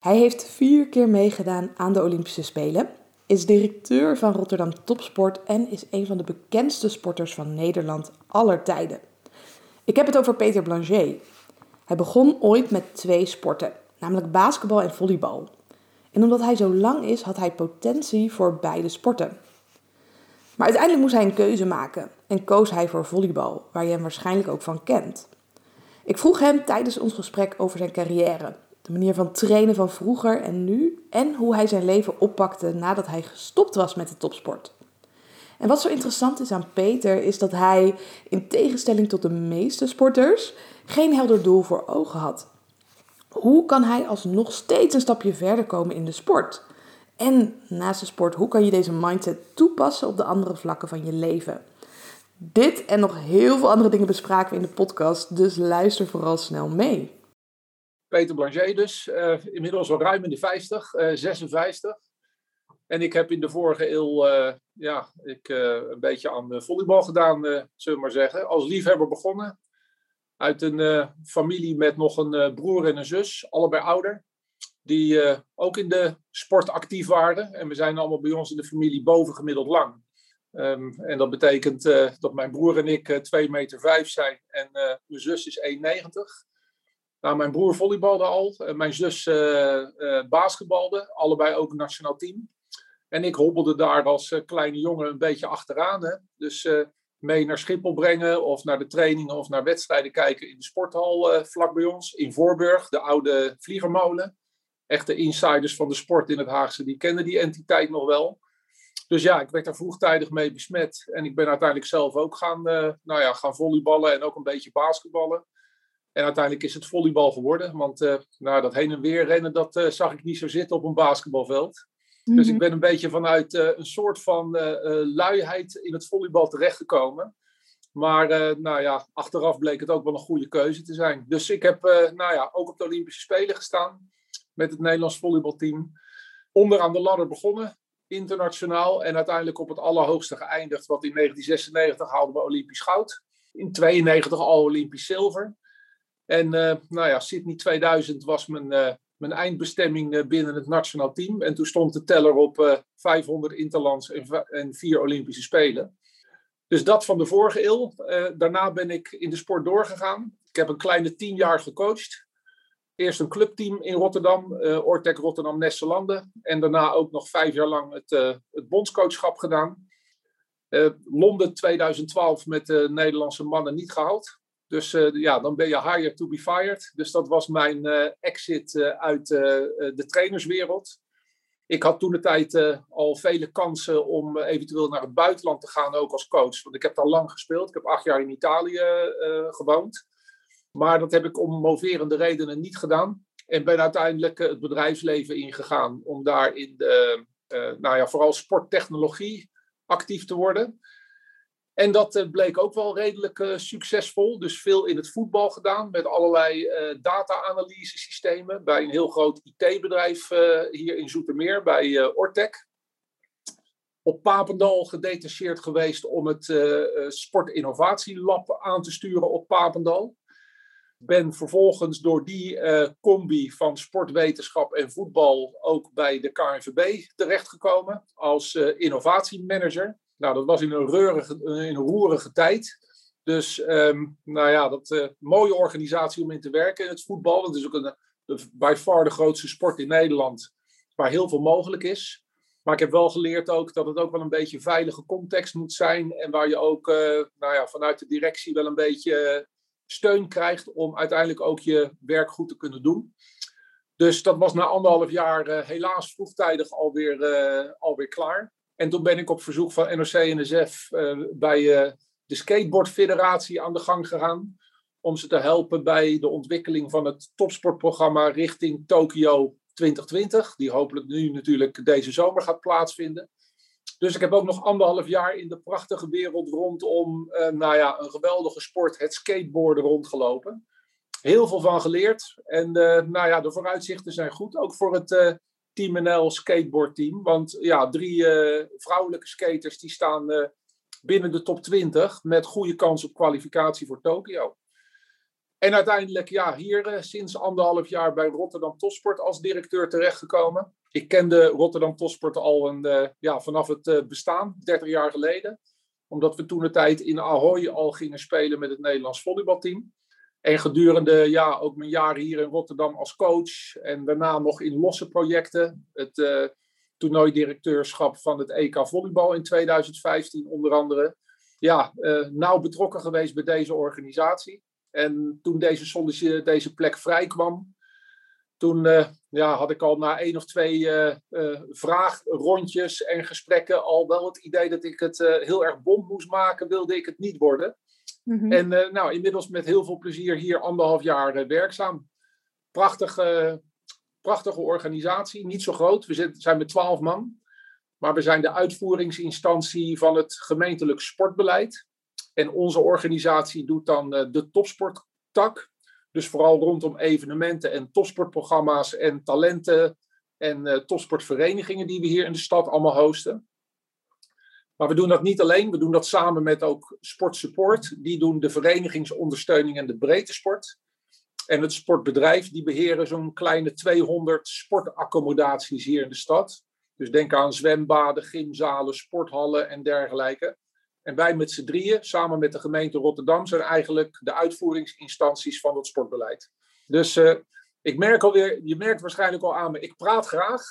Hij heeft vier keer meegedaan aan de Olympische Spelen, is directeur van Rotterdam Topsport en is een van de bekendste sporters van Nederland aller tijden. Ik heb het over Peter Blanger. Hij begon ooit met twee sporten, namelijk basketbal en volleybal. En omdat hij zo lang is, had hij potentie voor beide sporten. Maar uiteindelijk moest hij een keuze maken en koos hij voor volleybal, waar je hem waarschijnlijk ook van kent. Ik vroeg hem tijdens ons gesprek over zijn carrière, de manier van trainen van vroeger en nu en hoe hij zijn leven oppakte nadat hij gestopt was met de topsport. En wat zo interessant is aan Peter is dat hij, in tegenstelling tot de meeste sporters, geen helder doel voor ogen had. Hoe kan hij alsnog steeds een stapje verder komen in de sport? En naast de sport, hoe kan je deze mindset toepassen op de andere vlakken van je leven? Dit en nog heel veel andere dingen bespraken we in de podcast, dus luister vooral snel mee. Peter Blanger dus, uh, inmiddels al ruim in de 50, uh, 56. En ik heb in de vorige eeuw uh, ja, ik, eh, een beetje aan volleybal gedaan, zullen we maar zeggen. Als liefhebber begonnen. Uit een familie met nog een broer en een zus, allebei ouder. Die ook in de sport actief waren. En we zijn allemaal bij ons in de familie bovengemiddeld lang. Um, en dat betekent dat mijn broer en ik 2 meter 5 zijn en mijn zus is 1,90 nou, mijn broer volleybalde al. mijn zus uh, uh, basketbalde. Allebei ook een nationaal team. En ik hobbelde daar als uh, kleine jongen een beetje achteraan. Hè? Dus mee naar Schiphol brengen of naar de trainingen of naar wedstrijden kijken in de sporthal vlak bij ons. In Voorburg, de oude vliegermolen. Echte insiders van de sport in het Haagse, die kennen die entiteit nog wel. Dus ja, ik werd daar vroegtijdig mee besmet. En ik ben uiteindelijk zelf ook gaan, nou ja, gaan volleyballen en ook een beetje basketballen. En uiteindelijk is het volleybal geworden. Want uh, nou, dat heen en weer rennen, dat uh, zag ik niet zo zitten op een basketbalveld. Dus ik ben een beetje vanuit uh, een soort van luiheid in het volleybal terechtgekomen. Maar nou ja, achteraf bleek het ook wel een goede keuze te zijn. Dus ik heb nou ja, ook op de Olympische Spelen gestaan met het Nederlands volleybalteam. Onderaan de ladder begonnen, internationaal. En uiteindelijk op het allerhoogste geëindigd. Want in 1996 haalden we Olympisch goud. In 92 al Olympisch zilver. En uh, nou ja, Sydney 2000 was mijn, uh, mijn eindbestemming uh, binnen het nationaal team. En toen stond de teller op 500 interlands en, vier Olympische Spelen. Dus dat van de vorige eeuw. daarna ben ik in de sport doorgegaan. Ik heb een kleine tien jaar gecoacht. Eerst een clubteam in Rotterdam, Ortec Rotterdam Nesselanden. En daarna ook nog vijf jaar lang het, het bondscoachschap gedaan. Londen 2012 met de Nederlandse mannen niet gehaald. Dus uh, ja, dan ben je hired to be fired. Dus dat was mijn uh, exit uh, uit de trainerswereld. Ik had toen de tijd al vele kansen om eventueel naar het buitenland te gaan, ook als coach. Want ik heb daar lang gespeeld. Ik heb acht jaar in Italië gewoond. Maar dat heb ik om moverende redenen niet gedaan. En ben uiteindelijk het bedrijfsleven ingegaan om daar in nou ja, vooral sporttechnologie actief te worden. En dat eh, bleek ook wel redelijk uh, succesvol. Dus veel in het voetbal gedaan met allerlei uh, data-analyse systemen bij een heel groot IT-bedrijf hier in Zoetermeer, bij Ortec. Op Papendal gedetacheerd geweest om het Sportinnovatielab aan te sturen op Papendal. Ben vervolgens door die combi van sportwetenschap en voetbal ook bij de KNVB terechtgekomen als innovatiemanager. Nou, dat was in een, in een roerige tijd. Dus um, nou ja, dat uh, mooie organisatie om in te werken het voetbal. Dat is ook een, de, by far de grootste sport in Nederland, waar heel veel mogelijk is. Maar ik heb wel geleerd ook dat het ook wel een beetje een veilige context moet zijn. En waar je ook uh, nou ja, vanuit de directie wel een beetje steun krijgt om uiteindelijk ook je werk goed te kunnen doen. Dus dat was na anderhalf jaar helaas vroegtijdig alweer, alweer klaar. En toen ben ik op verzoek van NOC-NSF eh, bij uh, de Skateboardfederatie aan de gang gegaan. Om ze te helpen bij de ontwikkeling van het topsportprogramma richting Tokio 2020. Die hopelijk nu natuurlijk deze zomer gaat plaatsvinden. Dus ik heb ook nog anderhalf jaar in de prachtige wereld rondom uh, nou ja, een geweldige sport, het skateboarden, rondgelopen. Heel veel van geleerd. En nou ja, de vooruitzichten zijn goed. Ook voor het Team NL skateboardteam. Want ja, drie uh, vrouwelijke skaters die staan uh, binnen de top 20 met goede kans op kwalificatie voor Tokio. En uiteindelijk, ja, hier sinds anderhalf jaar bij Rotterdam Topsport als directeur terechtgekomen. Ik kende Rotterdam Topsport al een, ja, vanaf het bestaan, 30 jaar geleden. Omdat we toen de tijd in Ahoy al gingen spelen met het Nederlands volleybalteam. En gedurende ja, ook mijn jaren hier in Rotterdam als coach en daarna nog in losse projecten. Het uh, toernooidirecteurschap van het EK Volleybal in 2015 onder andere. Ja, uh, nauw betrokken geweest bij deze organisatie. En toen deze, deze plek vrij kwam, toen uh, ja, had ik al na één of twee vraagrondjes en gesprekken al wel het idee dat ik het heel erg bond moest maken, wilde ik het niet worden. Mhm. En uh, nou, inmiddels met heel veel plezier hier anderhalf jaar uh, werkzaam. Prachtige, prachtige organisatie, niet zo groot. We zijn met twaalf man. Maar we zijn de uitvoeringsinstantie van het gemeentelijk sportbeleid. En onze organisatie doet dan uh, de topsporttak. Dus vooral rondom evenementen en topsportprogramma's en talenten en topsportverenigingen die we hier in de stad allemaal hosten. Maar we doen dat niet alleen, we doen dat samen met ook Sport Support. Die doen de verenigingsondersteuning en de breedte sport. En het sportbedrijf, die beheren zo'n kleine 200 sportaccommodaties hier in de stad. Dus denk aan zwembaden, gymzalen, sporthallen en dergelijke. En wij met z'n drieën, samen met de gemeente Rotterdam, zijn eigenlijk de uitvoeringsinstanties van het sportbeleid. Dus uh, ik merk alweer, je merkt waarschijnlijk al aan me, ik praat graag.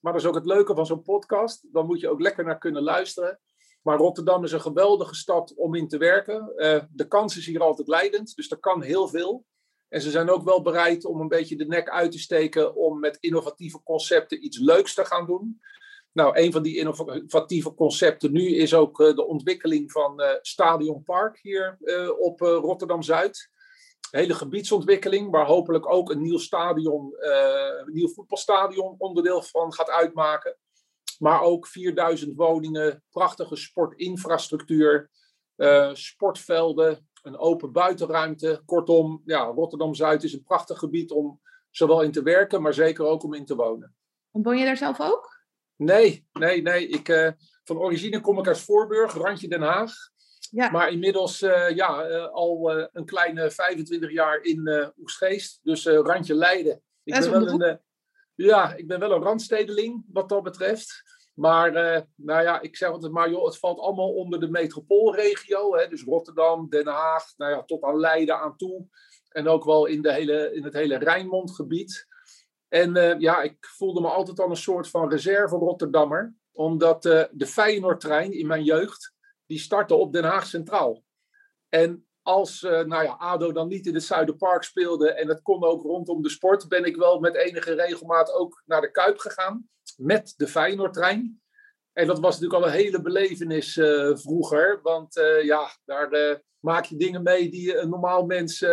Maar dat is ook het leuke van zo'n podcast. Dan moet je ook lekker naar kunnen luisteren. Maar Rotterdam is een geweldige stad om in te werken. Uh, de kans is hier altijd leidend, dus er kan heel veel. En ze zijn ook wel bereid om een beetje de nek uit te steken om met innovatieve concepten iets leuks te gaan doen. Nou, een van die innovatieve concepten nu is ook uh, de ontwikkeling van uh, Stadion Park hier op Rotterdam Zuid. Hele gebiedsontwikkeling, waar hopelijk ook een nieuw stadion, een nieuw voetbalstadion onderdeel van gaat uitmaken. Maar ook 4000 woningen, prachtige sportinfrastructuur, uh, sportvelden, een open buitenruimte. Kortom, ja, Rotterdam-Zuid is een prachtig gebied om zowel in te werken, maar zeker ook om in te wonen. En woon je daar zelf ook? Nee, nee, nee. Ik, uh, van origine kom ik uit Voorburg, randje Den Haag. Ja. Maar inmiddels uh, ja, al een kleine 25 jaar in Oegstgeest, dus randje Leiden. Ik ben wel een, ja, ik ben wel een randstedeling wat dat betreft. Maar uh, nou ja, ik zeg altijd maar, joh, het valt allemaal onder de metropoolregio. Hè? Dus Rotterdam, Den Haag, nou ja, tot aan Leiden aan toe. En ook wel in, de hele, in het hele Rijnmondgebied. En uh, ja, ik voelde me altijd al een soort van reserve Rotterdammer. Omdat uh, de Feyenoordtrein in mijn jeugd, die startte op Den Haag Centraal. En als uh, nou ja, ADO dan niet in het Zuiderpark speelde en het kon ook rondom de sport, ben ik wel met enige regelmaat ook naar de Kuip gegaan met de Feyenoordtrein. En dat was natuurlijk al een hele belevenis uh, vroeger, want uh, ja, daar maak je dingen mee die een normaal mens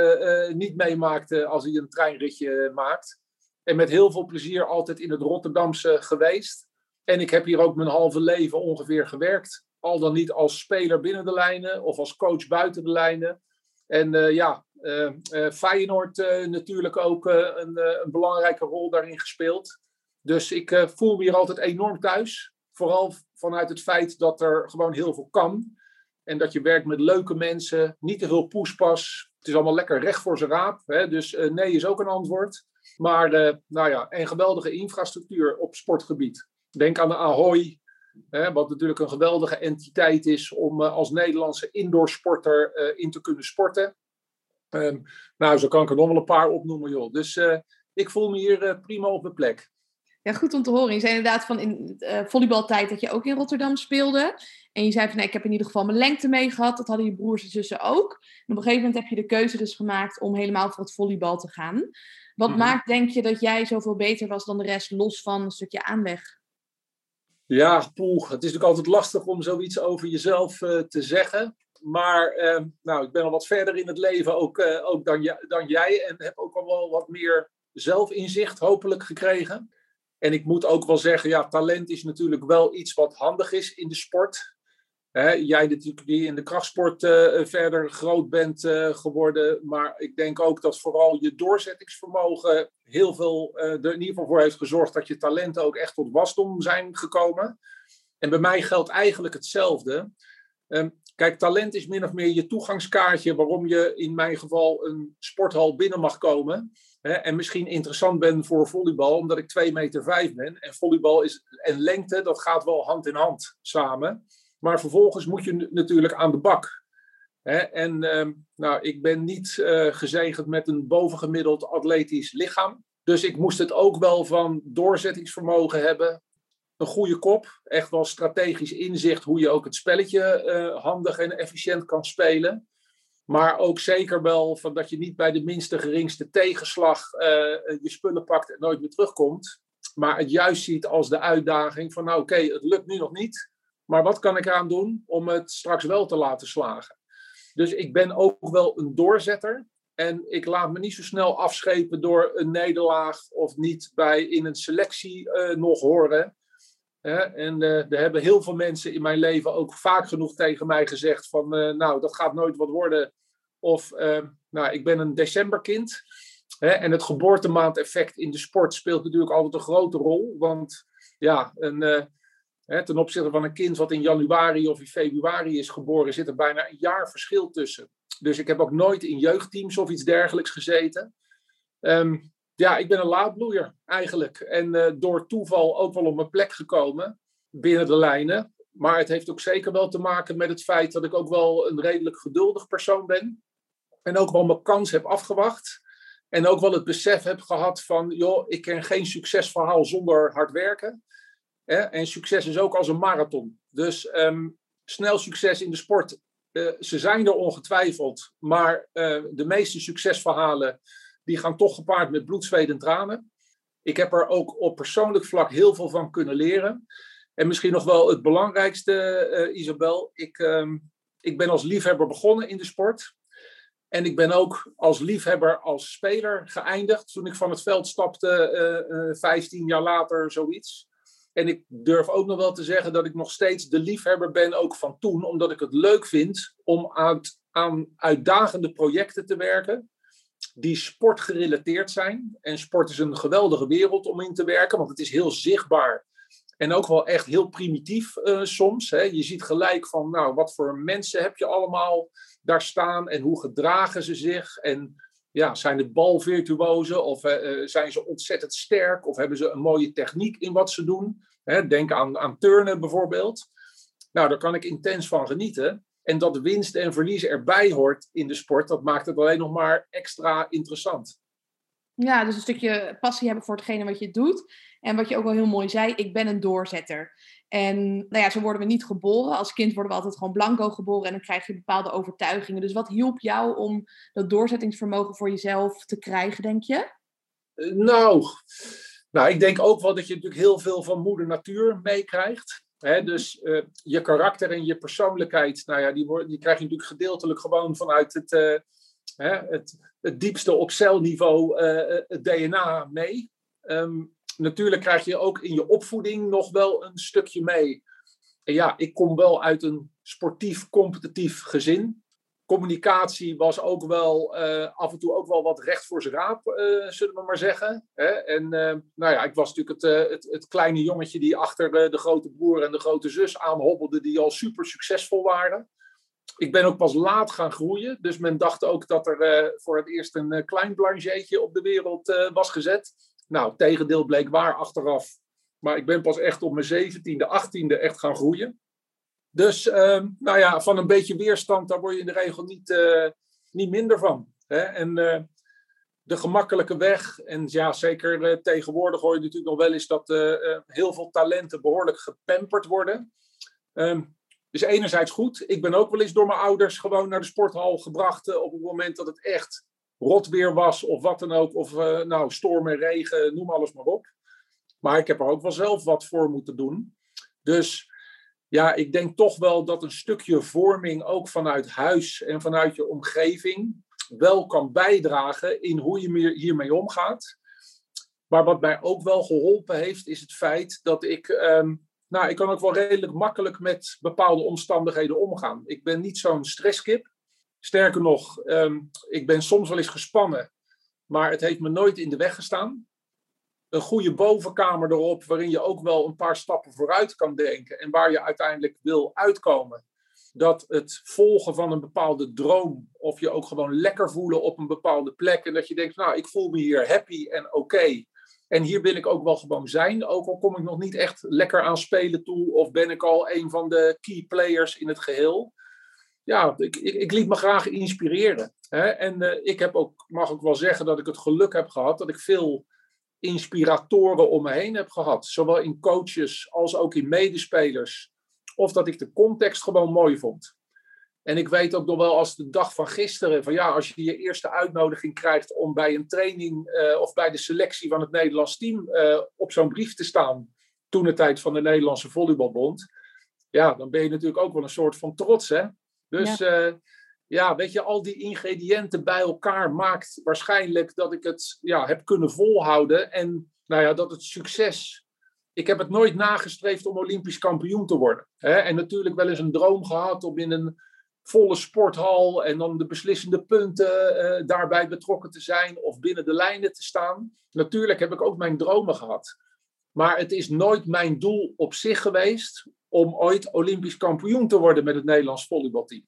niet meemaakt als hij een treinritje maakt. En met heel veel plezier altijd in het Rotterdamse geweest. En ik heb hier ook mijn halve leven ongeveer gewerkt al dan niet als speler binnen de lijnen of als coach buiten de lijnen. En uh, ja, uh, uh, Feyenoord natuurlijk ook een, een, belangrijke rol daarin gespeeld. Dus ik voel me hier altijd enorm thuis. Vooral vanuit het feit dat er gewoon heel veel kan. En dat je werkt met leuke mensen, niet te veel poespas. Het is allemaal lekker recht voor zijn raap. Hè? Dus nee is ook een antwoord. Maar nou ja, en geweldige infrastructuur op sportgebied. Denk aan de Ahoy, Hè, wat natuurlijk een geweldige entiteit is om uh, als Nederlandse indoorsporter uh, in te kunnen sporten. Um, nou, zo kan ik er nog wel een paar opnoemen, joh. Dus uh, ik voel me hier prima op mijn plek. Ja, goed om te horen. Je zei inderdaad van in volleybaltijd dat je ook in Rotterdam speelde. En je zei van, nee, ik heb in ieder geval mijn lengte mee gehad. Dat hadden je broers en zussen ook. En op een gegeven moment heb je de keuze dus gemaakt om helemaal voor het volleybal te gaan. Wat mm -hmm. maakt, denk je, dat jij zoveel beter was dan de rest, los van een stukje aanleg? Ja, poeh, het is natuurlijk altijd lastig om zoiets over jezelf uh, te zeggen. Maar uh, nou, ik ben al wat verder in het leven ook, uh, ook dan, dan jij. En heb ook al wel wat meer zelfinzicht hopelijk gekregen. En ik moet ook wel zeggen, ja, talent is natuurlijk wel iets wat handig is in de sport. Hè, jij natuurlijk die in de krachtsport uh, verder groot bent uh, geworden. Maar ik denk ook dat vooral je doorzettingsvermogen heel veel uh, er in ieder geval voor heeft gezorgd dat je talenten ook echt tot wasdom zijn gekomen. En bij mij geldt eigenlijk hetzelfde. Um, Kijk, talent is min of meer je toegangskaartje waarom je in mijn geval een sporthal binnen mag komen. Hè, en misschien interessant ben voor volleybal, omdat ik 2 meter 5 ben. En volleybal is, en lengte, dat gaat wel hand in hand samen. Maar vervolgens moet je natuurlijk aan de bak. En ehm, nou, ik ben niet uh, gezegend met een bovengemiddeld atletisch lichaam. Dus ik moest het ook wel van doorzettingsvermogen hebben. Een goede kop, echt wel strategisch inzicht hoe je ook het spelletje uh, handig en efficiënt kan spelen. Maar ook zeker wel van dat je niet bij de minste geringste tegenslag uh, je spullen pakt en nooit meer terugkomt. Maar het juist ziet als de uitdaging van nou oké, het lukt nu nog niet. Maar wat kan ik eraan doen om het straks wel te laten slagen? Dus ik ben ook wel een doorzetter. En ik laat me niet zo snel afschepen door een nederlaag of niet bij in een selectie uh, nog horen. en uh, er hebben heel veel mensen in mijn leven ook vaak genoeg tegen mij gezegd van, uh, nou, dat gaat nooit wat worden. Of, nou, ik ben een decemberkind. en het geboortemaandeffect in de sport speelt natuurlijk altijd een grote rol. Want ja, een, ten opzichte van een kind wat in januari of in februari is geboren, zit er bijna een jaar verschil tussen. Dus ik heb ook nooit in jeugdteams of iets dergelijks gezeten. Um, ja, ik ben een laadbloeier eigenlijk. En uh, door toeval ook wel op mijn plek gekomen binnen de lijnen. Maar het heeft ook zeker wel te maken met het feit dat ik ook wel een redelijk geduldig persoon ben. En ook wel mijn kans heb afgewacht. En ook wel het besef heb gehad van, joh, ik ken geen succesverhaal zonder hard werken. En succes is ook als een marathon. Dus um, snel succes in de sport uh, ze zijn er ongetwijfeld, maar uh, de meeste succesverhalen die gaan toch gepaard met bloed, zweet en tranen. Ik heb er ook op persoonlijk vlak heel veel van kunnen leren. En misschien nog wel het belangrijkste, uh, Isabel. Ik, um, ik ben als liefhebber begonnen in de sport. En ik ben ook als liefhebber, als speler geëindigd. Toen ik van het veld stapte, 15 jaar later, zoiets. En ik durf ook nog wel te zeggen dat ik nog steeds de liefhebber ben, ook van toen, omdat ik het leuk vind om aan, aan uitdagende projecten te werken die sportgerelateerd zijn. En sport is een geweldige wereld om in te werken, want het is heel zichtbaar en ook wel echt heel primitief uh, soms. Hè. Je ziet gelijk van, nou, wat voor mensen heb je allemaal daar staan en hoe gedragen ze zich en ja, zijn het balvirtuozen of uh, zijn ze ontzettend sterk of hebben ze een mooie techniek in wat ze doen? Hè, denk aan, aan turnen bijvoorbeeld. Nou, daar kan ik intens van genieten. En dat winst en verlies erbij hoort in de sport, dat maakt het alleen nog maar extra interessant. Ja, dus een stukje passie hebben voor hetgene wat je doet. En wat je ook wel heel mooi zei, ik ben een doorzetter. En nou ja, zo worden we niet geboren. Als kind worden we altijd gewoon blanco geboren en dan krijg je bepaalde overtuigingen. Dus wat hielp jou om dat doorzettingsvermogen voor jezelf te krijgen, denk je? Uh, nou, nou, ik denk ook wel dat je natuurlijk heel veel van moeder natuur meekrijgt. dus uh, je karakter en je persoonlijkheid, nou ja, die, worden, die krijg je natuurlijk gedeeltelijk gewoon vanuit het, uh, het, het diepste op celniveau, het DNA mee. Um, natuurlijk krijg je ook in je opvoeding nog wel een stukje mee. En ja, ik kom wel uit een sportief, competitief gezin. Communicatie was ook wel uh, af en toe ook wel wat recht voor zijn raap, uh, zullen we maar zeggen. Hè? En uh, nou ja, ik was natuurlijk het, het, kleine jongetje die achter de grote broer en de grote zus aanhobbelde, die al super succesvol waren. Ik ben ook pas laat gaan groeien, dus men dacht ook dat er voor het eerst een klein blancheetje op de wereld was gezet. Nou, tegendeel bleek waar achteraf. Maar ik ben pas echt op mijn zeventiende, achttiende echt gaan groeien. Dus uh, nou ja, van een beetje weerstand, daar word je in de regel niet, uh, niet minder van. Hè? En uh, de gemakkelijke weg, en ja, zeker uh, tegenwoordig hoor je natuurlijk nog wel eens dat heel veel talenten behoorlijk gepamperd worden. Um, dus enerzijds goed. Ik ben ook wel eens door mijn ouders gewoon naar de sporthal gebracht op het moment dat het echt rotweer was of wat dan ook. Of uh, nou, storm en regen, noem alles maar op. Maar ik heb er ook wel zelf wat voor moeten doen. Dus ja, ik denk toch wel dat een stukje vorming ook vanuit huis en vanuit je omgeving wel kan bijdragen in hoe je hiermee omgaat. Maar wat mij ook wel geholpen heeft, is het feit dat ik. Um, nou, ik kan ook wel redelijk makkelijk met bepaalde omstandigheden omgaan. Ik ben niet zo'n stresskip. Sterker nog, um, ik ben soms wel eens gespannen, maar het heeft me nooit in de weg gestaan. Een goede bovenkamer erop, waarin je ook wel een paar stappen vooruit kan denken en waar je uiteindelijk wil uitkomen. dat het volgen van een bepaalde droom, of je ook gewoon lekker voelen op een bepaalde plek, en dat je denkt, nou, ik voel me hier happy en oké. En hier wil ik ook wel gewoon zijn, ook al kom ik nog niet echt lekker aan spelen toe, of ben ik al een van de key players in het geheel. Ja, ik, ik, ik liet me graag inspireren. Hè? En uh, ik heb ook, mag ook wel zeggen dat ik het geluk heb gehad dat ik veel inspiratoren om me heen heb gehad. Zowel in coaches als ook in medespelers. Of dat ik de context gewoon mooi vond. En ik weet ook nog wel als de dag van gisteren, van ja, als je je eerste uitnodiging krijgt om bij een training uh, of bij de selectie van het Nederlands team uh, op zo'n brief te staan, toen de tijd van de Nederlandse Volleybalbond, ja, dan ben je natuurlijk ook wel een soort van trots, hè? Dus ja. Uh, ja, weet je, al die ingrediënten bij elkaar maakt waarschijnlijk dat ik het ja, heb kunnen volhouden. En nou ja, dat het succes. Ik heb het nooit nagestreefd om Olympisch kampioen te worden. Hè? En natuurlijk wel eens een droom gehad om in een volle sporthal en dan de beslissende punten uh, daarbij betrokken te zijn of binnen de lijnen te staan. Natuurlijk heb ik ook mijn dromen gehad. Maar het is nooit mijn doel op zich geweest om ooit Olympisch kampioen te worden met het Nederlands volleybalteam.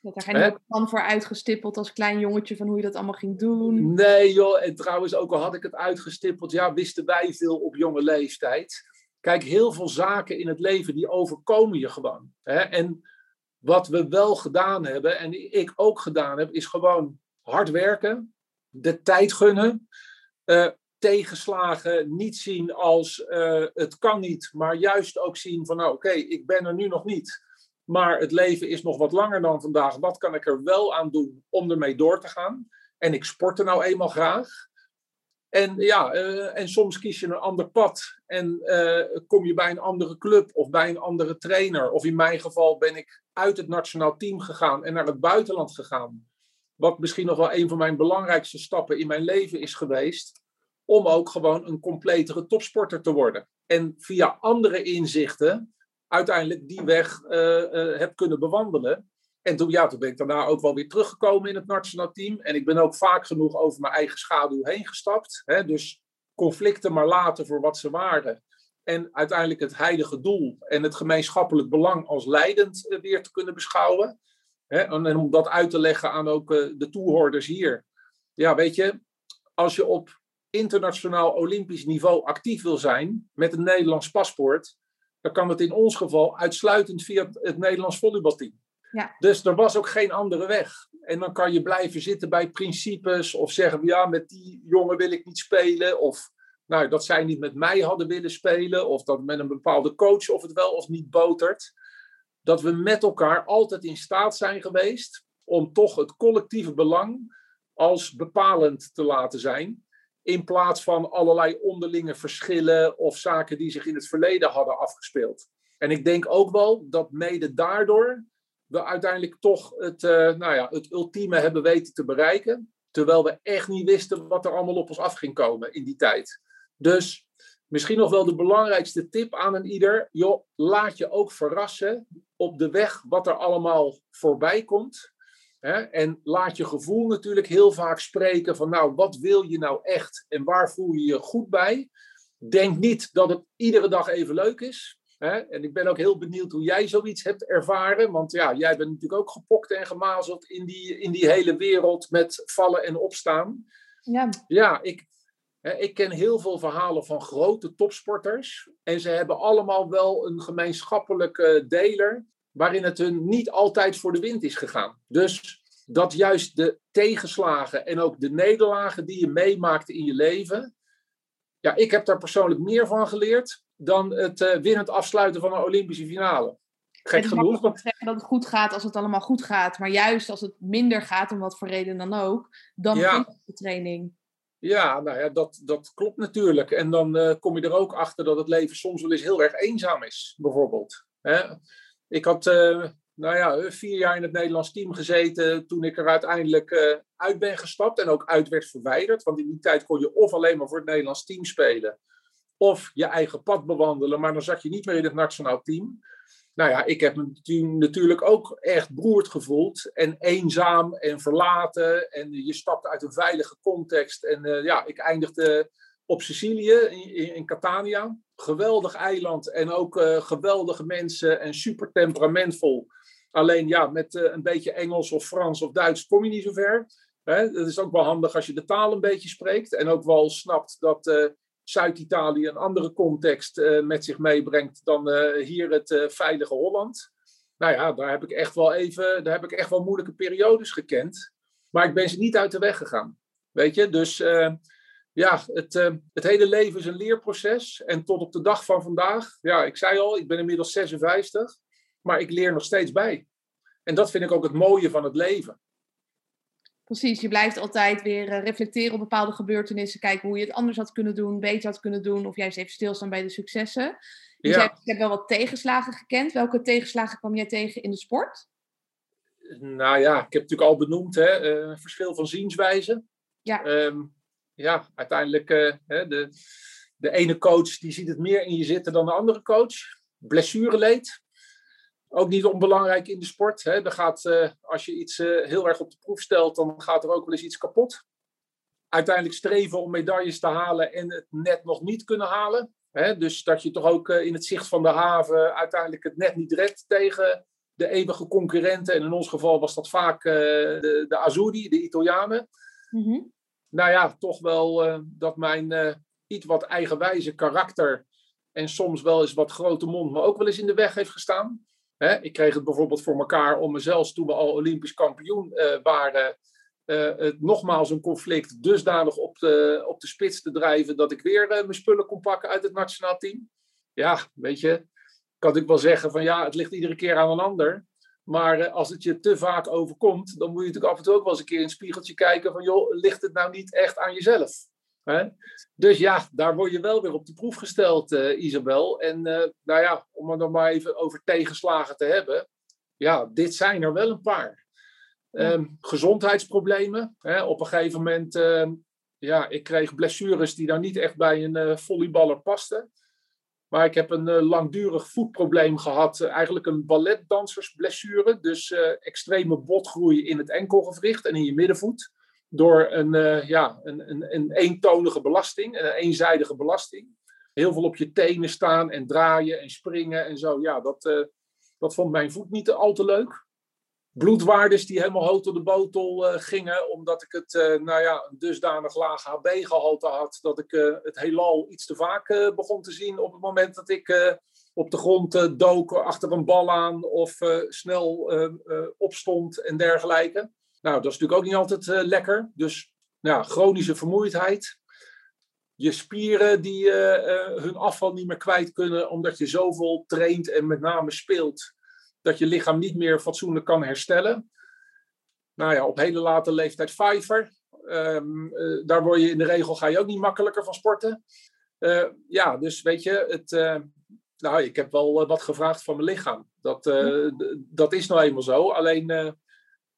Dat daar geen plan voor uitgestippeld als klein jongetje van hoe je dat allemaal ging doen. Nee joh, en trouwens ook al had ik het uitgestippeld, ja, wisten wij veel op jonge leeftijd. Kijk, heel veel zaken in het leven die overkomen je gewoon. Hè? En wat we wel gedaan hebben, en ik ook gedaan heb, is gewoon hard werken, de tijd gunnen, uh, tegenslagen niet zien als uh, het kan niet, maar juist ook zien van nou oké, ik ben er nu nog niet. Maar het leven is nog wat langer dan vandaag. Wat kan ik er wel aan doen om ermee door te gaan? En ik sport er nou eenmaal graag. En ja, uh, en soms kies je een ander pad. En uh, kom je bij een andere club of bij een andere trainer. Of in mijn geval ben ik uit het nationaal team gegaan en naar het buitenland gegaan. Wat misschien nog wel een van mijn belangrijkste stappen in mijn leven is geweest. Om ook gewoon een completere topsporter te worden. En via andere inzichten uiteindelijk die weg uh, heb kunnen bewandelen. En toen, ja, toen ben ik daarna ook wel weer teruggekomen in het nationaal team. En ik ben ook vaak genoeg over mijn eigen schaduw heen gestapt. Hè? Dus conflicten maar laten voor wat ze waren. En uiteindelijk het heilige doel en het gemeenschappelijk belang als leidend uh, weer te kunnen beschouwen. Hè? En, en, om dat uit te leggen aan ook de toehoorders hier. Ja, weet je, als je op internationaal olympisch niveau actief wil zijn met een Nederlands paspoort, dan kan het in ons geval uitsluitend via het Nederlands volleybalteam. Ja. Dus er was ook geen andere weg. En dan kan je blijven zitten bij principes of zeggen, ja, met die jongen wil ik niet spelen. Of nou, dat zij niet met mij hadden willen spelen. Of dat met een bepaalde coach of het wel of niet botert. Dat we met elkaar altijd in staat zijn geweest om toch het collectieve belang als bepalend te laten zijn. In plaats van allerlei onderlinge verschillen of zaken die zich in het verleden hadden afgespeeld. En ik denk ook wel dat mede daardoor we uiteindelijk toch het, uh, nou ja, het ultieme hebben weten te bereiken. Terwijl we echt niet wisten wat er allemaal op ons af ging komen in die tijd. Dus misschien nog wel de belangrijkste tip aan een ieder. Joh, laat je ook verrassen op de weg wat er allemaal voorbij komt. Hè? En laat je gevoel natuurlijk heel vaak spreken van, nou, wat wil je nou echt en waar voel je je goed bij? Denk niet dat het iedere dag even leuk is. Hè? En ik ben ook heel benieuwd hoe jij zoiets hebt ervaren. Want ja, jij bent natuurlijk ook gepokt en gemazeld in die, in die hele wereld met vallen en opstaan. Ja, ja ik, hè, ik ken heel veel verhalen van grote topsporters. En ze hebben allemaal wel een gemeenschappelijke deler waarin het hun niet altijd voor de wind is gegaan. Dus dat juist de tegenslagen en ook de nederlagen die je meemaakt in je leven. Ja, ik heb daar persoonlijk meer van geleerd dan het uh, winnend afsluiten van een Olympische finale. Gek het genoeg. Want... zeggen dat het goed gaat als het allemaal goed gaat. Maar juist als het minder gaat, om wat voor reden dan ook, dan ja. begint de training. Ja, nou ja, dat, dat klopt natuurlijk. En dan uh, kom je er ook achter dat het leven soms wel eens heel erg eenzaam is, bijvoorbeeld. Hè? Ik had uh, nou ja, vier jaar in het Nederlands team gezeten toen ik er uiteindelijk uh, uit ben gestapt en ook uit werd verwijderd. Want in die tijd kon je of alleen maar voor het Nederlands team spelen, of je eigen pad bewandelen, maar dan zat je niet meer in het nationaal team. Nou ja, ik heb me toen natuurlijk ook echt beroerd gevoeld en eenzaam en verlaten. En je stapt uit een veilige context. En uh, ja, ik eindigde op Sicilië, in, in Catania. Geweldig eiland en ook uh, geweldige mensen en super temperamentvol. Alleen ja, met een beetje Engels of Frans of Duits kom je niet zo ver. Hè? Dat is ook wel handig als je de taal een beetje spreekt. En ook wel snapt dat Zuid-Italië een andere context met zich meebrengt dan hier het veilige Holland. Nou ja, daar heb ik echt wel even, daar heb ik echt wel moeilijke periodes gekend. Maar ik ben ze niet uit de weg gegaan. Weet je, dus ja, het, uh, het hele leven is een leerproces. En tot op de dag van vandaag, ja, ik zei al, ik ben inmiddels 56, maar ik leer nog steeds bij. En dat vind ik ook het mooie van het leven. Precies, je blijft altijd weer uh, reflecteren op bepaalde gebeurtenissen, kijken hoe je het anders had kunnen doen, beter had kunnen doen, of juist even stilstaan bij de successen. Je ja. zei, ik heb wel wat tegenslagen gekend. Welke tegenslagen kwam jij tegen in de sport? Nou ja, ik heb natuurlijk al benoemd, hè, uh, verschil van zienswijze. Ja. Um, ja, uiteindelijk uh, de, de ene coach die ziet het meer in je zitten dan de andere coach. Blessureleed. Ook niet onbelangrijk in de sport. Hè. Gaat, uh, als je iets uh, heel erg op de proef stelt, dan gaat er ook wel eens iets kapot. Uiteindelijk streven om medailles te halen en het net nog niet kunnen halen. Hè. Dus dat je toch ook in het zicht van de haven uiteindelijk het net niet redt tegen de eeuwige concurrenten. En in ons geval was dat vaak de, de Azzurri, de Italianen. Mm nou ja, toch wel uh, dat mijn uh, iets wat eigenwijze karakter en soms wel eens wat grote mond me ook wel eens in de weg heeft gestaan. Hè, ik kreeg het bijvoorbeeld voor elkaar om mezelf, toen we al Olympisch kampioen uh, waren, het nogmaals een conflict dusdanig op de, op de spits te drijven dat ik weer mijn spullen kon pakken uit het nationaal team. Ja, weet je, kan ik wel zeggen van ja, het ligt iedere keer aan een ander. Maar eh, als het je te vaak overkomt, dan moet je natuurlijk af en toe ook wel eens een keer in het spiegeltje kijken van, joh, ligt het nou niet echt aan jezelf? Hè? Dus ja, daar word je wel weer op de proef gesteld, uh, Isabel. En uh, nou ja, om het dan maar even over tegenslagen te hebben. Ja, dit zijn er wel een paar. Um, gezondheidsproblemen. Hè? Op een gegeven moment, uh, ja, ik kreeg blessures die daar niet echt bij een volleyballer pasten. Maar ik heb een uh, langdurig voetprobleem gehad. Uh, eigenlijk een balletdansersblessure. Dus uh, extreme botgroei in het enkelgewricht en in je middenvoet. Door een, ja, een, een, een eentonige belasting, een eenzijdige belasting. Heel veel op je tenen staan en draaien en springen en zo. Ja, dat, dat vond mijn voet niet al te leuk bloedwaardes die helemaal hoog tot de botel uh, gingen, omdat ik het, uh, nou ja, dusdanig laag HB-gehalte had, dat ik uh, het heelal iets te vaak begon te zien op het moment dat ik op de grond dook achter een bal aan of snel opstond en dergelijke. Nou, dat is natuurlijk ook niet altijd lekker. Dus nou, chronische vermoeidheid. Je spieren die hun afval niet meer kwijt kunnen, omdat je zoveel traint en met name speelt dat je lichaam niet meer fatsoenlijk kan herstellen. Nou ja, op hele late leeftijd vijver. Um, uh, daar word je in de regel ga je ook niet makkelijker van sporten. Uh, ja, dus weet je, het, uh, nou, ik heb wel wat gevraagd van mijn lichaam. Dat, dat is nou eenmaal zo. Alleen,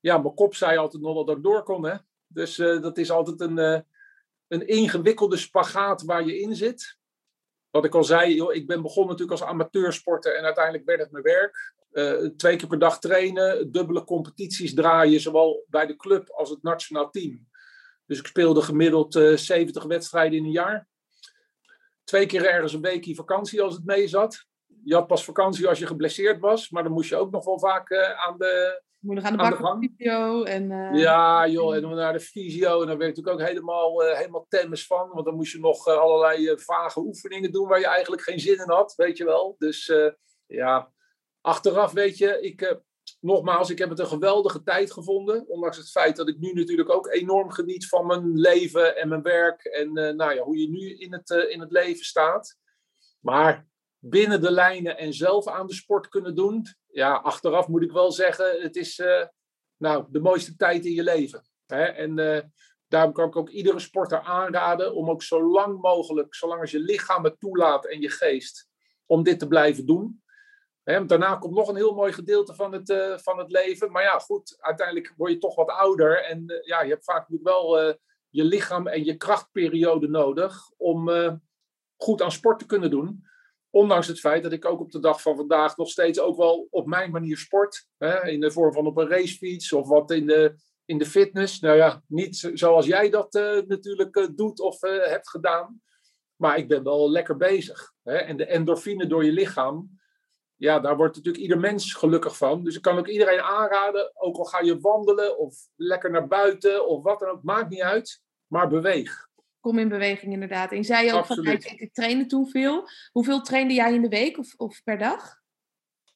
ja, mijn kop zei altijd nog wel dat ik door kon. Hè? Dus dat is altijd een, een ingewikkelde spagaat waar je in zit. Wat ik al zei, joh, ik ben begonnen natuurlijk als amateursporter en uiteindelijk werd het mijn werk. Uh, twee keer per dag trainen, dubbele competities draaien, zowel bij de club als het nationaal team. Dus ik speelde gemiddeld uh, eh, 70 wedstrijden in een jaar. Twee keer ergens een weekje vakantie als het mee zat. Je had pas vakantie als je geblesseerd was, maar dan moest je ook nog wel vaak uh, aan de. Moet nog aan de, aan de fysio en. Ja, joh, en dan naar de fysio. En dan werd ik natuurlijk ook helemaal, helemaal tennis van. Want dan moest je nog allerlei vage oefeningen doen waar je eigenlijk geen zin in had, weet je wel. Dus ja, achteraf weet je, ik, uh, nogmaals, ik heb het een geweldige tijd gevonden. Ondanks het feit dat ik nu natuurlijk ook enorm geniet van mijn leven en mijn werk. En uh, nou ja, hoe je nu in het, uh, in het leven staat. Maar binnen de lijnen en zelf aan de sport kunnen doen. Ja, achteraf moet ik wel zeggen, het is nou, de mooiste tijd in je leven. Hè? En daarom kan ik ook iedere sporter aanraden om ook zo lang mogelijk, zolang als je lichaam het toelaat en je geest, om dit te blijven doen daarna komt nog een heel mooi gedeelte van het, uh, van het leven. Maar ja, goed, uiteindelijk word je toch wat ouder. En uh, ja, je hebt vaak wel uh, je lichaam en je krachtperiode nodig om goed aan sport te kunnen doen. Ondanks het feit dat ik ook op de dag van vandaag nog steeds ook wel op mijn manier sport. Hè, in de vorm van op een racefiets of wat in de, in de fitness. Nou ja, niet zoals jij dat natuurlijk doet of hebt gedaan. Maar ik ben wel lekker bezig. Hè? En de endorfine door je lichaam ja, daar wordt natuurlijk ieder mens gelukkig van. Dus ik kan ook iedereen aanraden, ook al ga je wandelen of lekker naar buiten of wat dan ook, maakt niet uit, maar beweeg. Kom in beweging inderdaad. En je zei ook van, ik, ik trainde toen veel. Hoeveel trainde jij in de week of, of per dag?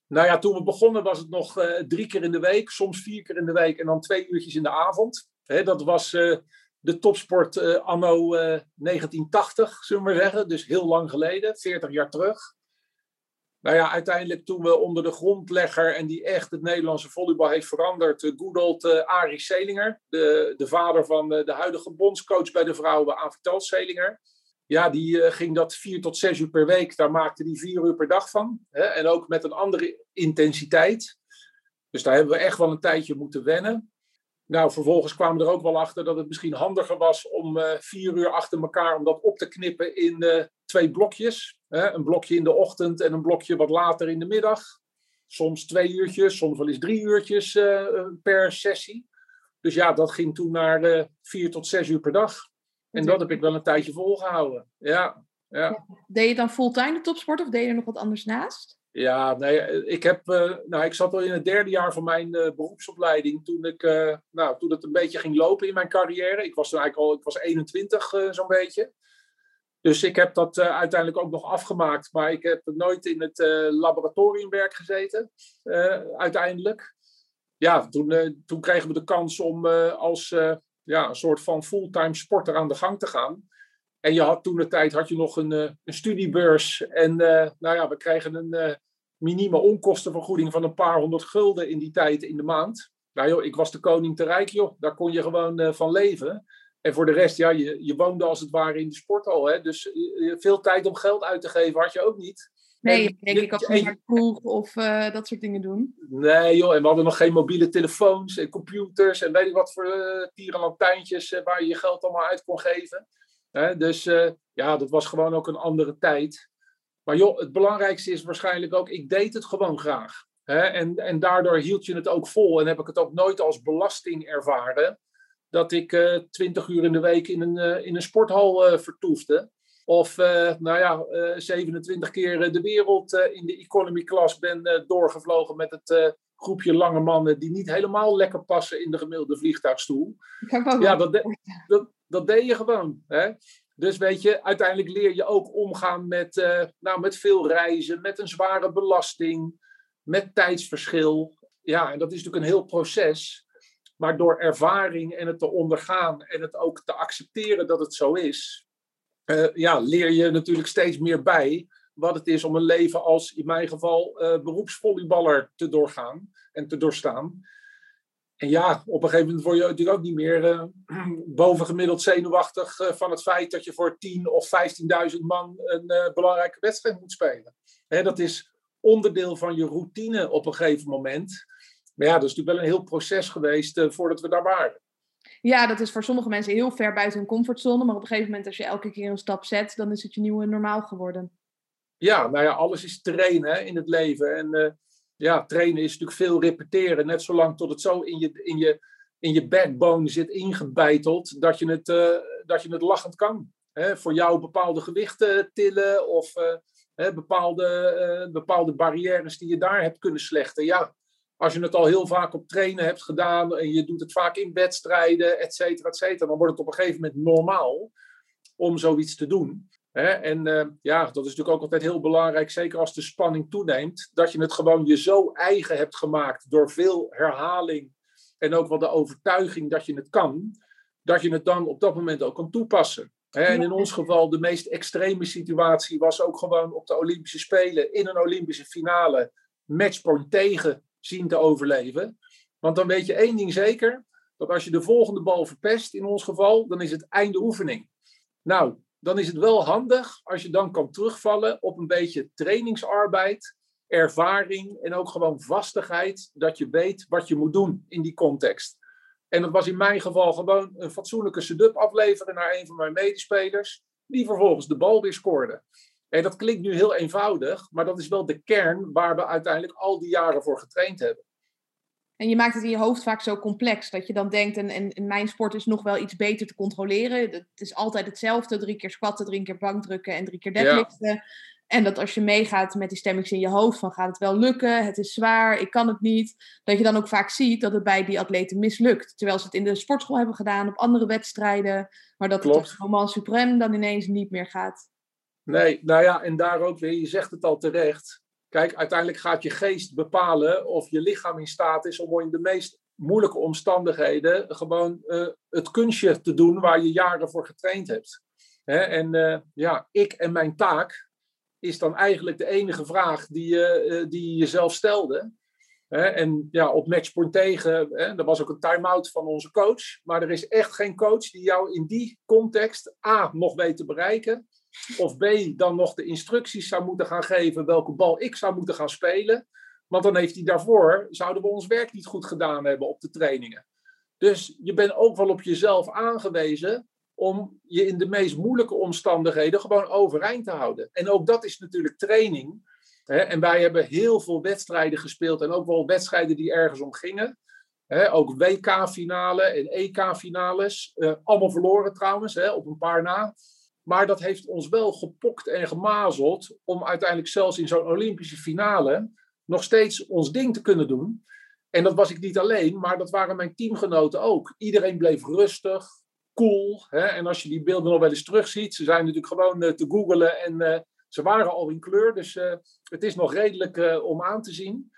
Nou ja, toen we begonnen was het nog uh, drie keer in de week, soms vier keer in de week en dan twee uurtjes in de avond. Dat was uh, de topsport uh, anno 1980, zullen we maar zeggen. Dus heel lang geleden, 40 jaar terug. Nou ja, uiteindelijk toen we onder de grondlegger en die echt het Nederlandse volleybal heeft veranderd, good old uh, Arie Selinger, de, de vader van uh, de huidige bondscoach bij de vrouwen, Avital Selinger. Ja, die ging dat vier tot zes uur per week, daar maakte hij vier uur per dag van. Hè? En ook met een andere intensiteit. Dus daar hebben we echt wel een tijdje moeten wennen. Nou, vervolgens kwamen we er ook wel achter dat het misschien handiger was om vier uur achter elkaar om dat op te knippen in twee blokjes. Hè? Een blokje in de ochtend en een blokje wat later in de middag. Soms twee uurtjes, soms wel eens drie uurtjes uh, per sessie. Dus ja, dat ging toen naar uh, vier tot zes uur per dag. En dat heb ik wel een tijdje volgehouden. Ja, ja. Deed je dan fulltime de topsport of deed je er nog wat anders naast? Ja, nee, ik, heb, uh, nou, ik zat al in het derde jaar van mijn uh, beroepsopleiding toen, ik, uh, nou, toen het een beetje ging lopen in mijn carrière. Ik was toen eigenlijk al ik was 21 zo'n beetje. Dus ik heb dat uh, uiteindelijk ook nog afgemaakt, maar ik heb nooit in het uh, laboratoriumwerk gezeten, uh, uiteindelijk. Ja, toen, toen kregen we de kans om als ja, een soort van fulltime sporter aan de gang te gaan. En je had toen de tijd had je nog een, een studiebeurs. En nou ja, we kregen een minieme onkostenvergoeding van een paar honderd gulden in die tijd in de maand. Nou joh, ik was de koning te rijk joh, daar kon je gewoon van leven. En voor de rest, ja, je, je woonde als het ware in de sporthal. Hè? Dus eh, veel tijd om geld uit te geven had je ook niet. Nee, en, denk ik ook niet naar kroeg of uh, dat soort dingen doen. Nee joh, en we hadden nog geen mobiele telefoons en computers en weet ik wat voor uh, tierenlantijntjes uh, waar je je geld allemaal uit kon geven. Hè? Dus ja, dat was gewoon ook een andere tijd. Maar joh, het belangrijkste is waarschijnlijk ook, ik deed het gewoon graag. Hè? En, en daardoor hield je het ook vol en heb ik het ook nooit als belasting ervaren dat ik eh, 20 uur in de week in een, uh, in een sporthal uh, vertoefde. Of nou ja, 27 keer de wereld in de economy class ben doorgevlogen met het groepje lange mannen die niet helemaal lekker passen in de gemiddelde vliegtuigstoel. Ja, dat, de, dat, dat deed je gewoon. Hè? Dus weet je, uiteindelijk leer je ook omgaan met, nou, met veel reizen, met een zware belasting, met tijdsverschil. Ja, en dat is natuurlijk een heel proces. Maar door ervaring en het te ondergaan en het ook te accepteren dat het zo is, uh, ja, leer je natuurlijk steeds meer bij wat het is om een leven als in mijn geval uh, beroepsvolleyballer te doorgaan en te doorstaan. En ja, op een gegeven moment word je natuurlijk ook niet meer uh, bovengemiddeld zenuwachtig van het feit dat je voor 10 of 15.000 man een belangrijke wedstrijd moet spelen. Hè, dat is onderdeel van je routine op een gegeven moment. Maar ja, dat is natuurlijk wel een heel proces geweest uh, voordat we daar waren. Ja, dat is voor sommige mensen heel ver buiten hun comfortzone. Maar op een gegeven moment, als je elke keer een stap zet, dan is het je nieuwe normaal geworden. Ja, nou ja, alles is trainen hè, in het leven. En uh, ja, trainen is natuurlijk veel repeteren. Net zolang tot het zo in je, in je, in je backbone zit ingebeiteld dat je het, uh, dat je het lachend kan. Hè, voor jou bepaalde gewichten tillen of bepaalde, bepaalde barrières die je daar hebt kunnen slechten. Ja, als je het al heel vaak op trainen hebt gedaan en je doet het vaak in wedstrijden, et cetera, et cetera, dan wordt het op een gegeven moment normaal om zoiets te doen. En uh, ja, dat is natuurlijk ook altijd heel belangrijk, zeker als de spanning toeneemt, dat je het gewoon je zo eigen hebt gemaakt door veel herhaling en ook wel de overtuiging dat je het kan, dat je het dan op dat moment ook kan toepassen. En in ons geval, de meest extreme situatie was ook gewoon op de Olympische Spelen in een Olympische finale matchpoint tegen zien te overleven. Want dan weet je één ding zeker, dat als je de volgende bal verpest, in ons geval, dan is het einde oefening. Nou, dan is het wel handig als je dan kan terugvallen op een beetje trainingsarbeid, ervaring en ook gewoon vastigheid, dat je weet wat je moet doen in die context. En dat was in mijn geval gewoon een fatsoenlijke setup afleveren naar een van mijn medespelers, die vervolgens de bal weer scoorde. Hey, dat klinkt nu heel eenvoudig, maar dat is wel de kern waar we uiteindelijk al die jaren voor getraind hebben. En je maakt het in je hoofd vaak zo complex dat je dan denkt, en, en, mijn sport is nog wel iets beter te controleren. Het is altijd hetzelfde, drie keer squatten, drie keer bankdrukken en drie keer deadliften. En dat als je meegaat met die stemmings in je hoofd van gaat het wel lukken, het is zwaar, ik kan het niet. Dat je dan ook vaak ziet dat het bij die atleten mislukt. Terwijl ze het in de sportschool hebben gedaan, op andere wedstrijden. Maar dat Klopt. het op Roman Supreme dan ineens niet meer gaat. Nee, nou ja, en daar ook weer, je zegt het al terecht. Kijk, uiteindelijk gaat je geest bepalen of je lichaam in staat is om in de meest moeilijke omstandigheden gewoon uh, het kunstje te doen waar je jaren voor getraind hebt. en uh, ja, ik en mijn taak is dan eigenlijk de enige vraag die je, uh, die jezelf stelde. en ja, op matchpoint tegen, hè, er was ook een time-out van onze coach. Maar er is echt geen coach die jou in die context A nog weet te bereiken. Of B dan nog de instructies zou moeten gaan geven welke bal ik zou moeten gaan spelen. Want dan heeft hij daarvoor, zouden we ons werk niet goed gedaan hebben op de trainingen. Dus je bent ook wel op jezelf aangewezen om je in de meest moeilijke omstandigheden gewoon overeind te houden. En ook dat is natuurlijk training. En wij hebben heel veel wedstrijden gespeeld en ook wel wedstrijden die ergens om gingen. Ook WK-finale en EK-finales. Eh, allemaal verloren trouwens, op een paar na. Maar dat heeft ons wel gepokt en gemazeld om uiteindelijk zelfs in zo'n Olympische finale nog steeds ons ding te kunnen doen. En dat was ik niet alleen, maar dat waren mijn teamgenoten ook. Iedereen bleef rustig, cool. Hè? En als je die beelden nog wel eens terugziet, ze zijn natuurlijk gewoon uh, te googlen en uh, ze waren al in kleur. Dus uh, het is nog redelijk om aan te zien.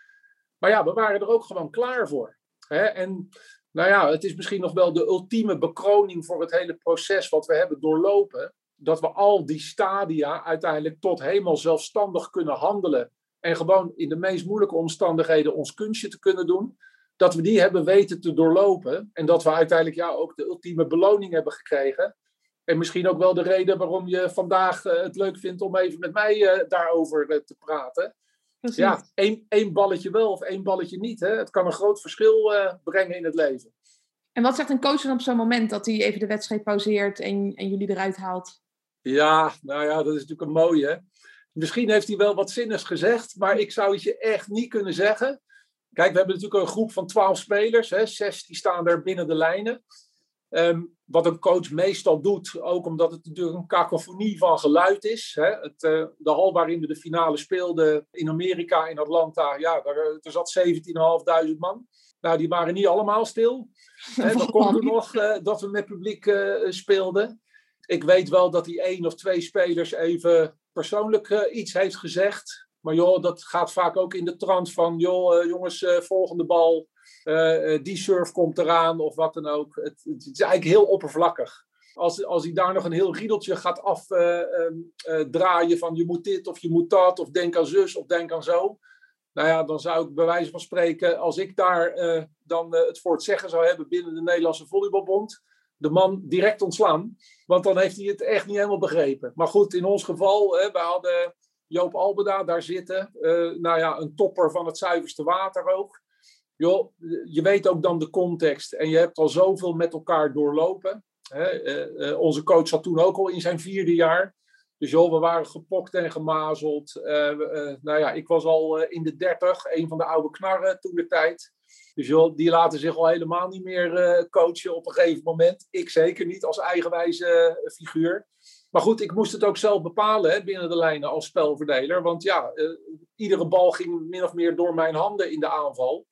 Maar ja, we waren er ook gewoon klaar voor. Hè? En nou ja, het is misschien nog wel de ultieme bekroning voor het hele proces wat we hebben doorlopen. Dat we al die stadia uiteindelijk tot helemaal zelfstandig kunnen handelen en gewoon in de meest moeilijke omstandigheden ons kunstje te kunnen doen, dat we die hebben weten te doorlopen en dat we uiteindelijk ja, ook de ultieme beloning hebben gekregen. En misschien ook wel de reden waarom je vandaag uh, het leuk vindt om even met mij uh, daarover uh, te praten. Precies. Ja, één, één balletje wel of één balletje niet. Hè? Het kan een groot verschil brengen in het leven. En wat zegt een coach dan op zo'n moment dat hij even de wedstrijd pauzeert en, en jullie eruit haalt? Ja, nou ja, dat is natuurlijk een mooie. Misschien heeft hij wel wat zinnigs gezegd, maar ik zou het je echt niet kunnen zeggen. Kijk, we hebben natuurlijk een groep van twaalf spelers. Hè, zes die staan er binnen de lijnen. Um, wat een coach meestal doet, ook omdat het natuurlijk een kakofonie van geluid is. Hè. Het, uh, de hal waarin we de finale speelden in Amerika, in Atlanta, ja, daar, er zat 17.500 man. Nou, die waren niet allemaal stil. Hè, dan komt er nog uh, dat we met publiek uh, speelden. Ik weet wel dat die één of twee spelers even persoonlijk uh, iets heeft gezegd. Maar joh, dat gaat vaak ook in de trant van, joh, uh, jongens, uh, volgende bal, die surf komt eraan of wat dan ook. Het, het, is eigenlijk heel oppervlakkig. Als, als hij daar nog een heel riedeltje gaat afdraaien ehm, van je moet dit of je moet dat, of denk aan zus of denk aan zo. Nou ja, dan zou ik bij wijze van spreken, als ik daar dan het voor het zeggen zou hebben binnen de Nederlandse Volleybalbond, de man direct ontslaan. Want dan heeft hij het echt niet helemaal begrepen. Maar goed, in ons geval, hè, we hadden Joop Albeda daar zitten. Uh, nou ja, een topper van het zuiverste water ook. Joh, je weet ook dan de context. En je hebt al zoveel met elkaar doorlopen. Hè. Uh, uh, onze coach zat toen ook al in zijn vierde jaar. Dus joh, we waren gepokt en gemazeld. nou ja, ik was al in de dertig, een van de oude knarren toen de tijd. Dus die laten zich al helemaal niet meer uh, coachen op een gegeven moment. Ik zeker niet als eigenwijze uh, figuur. Maar goed, ik moest het ook zelf bepalen hè, binnen de lijnen als spelverdeler. Want ja, uh, iedere bal ging min of meer door mijn handen in de aanval.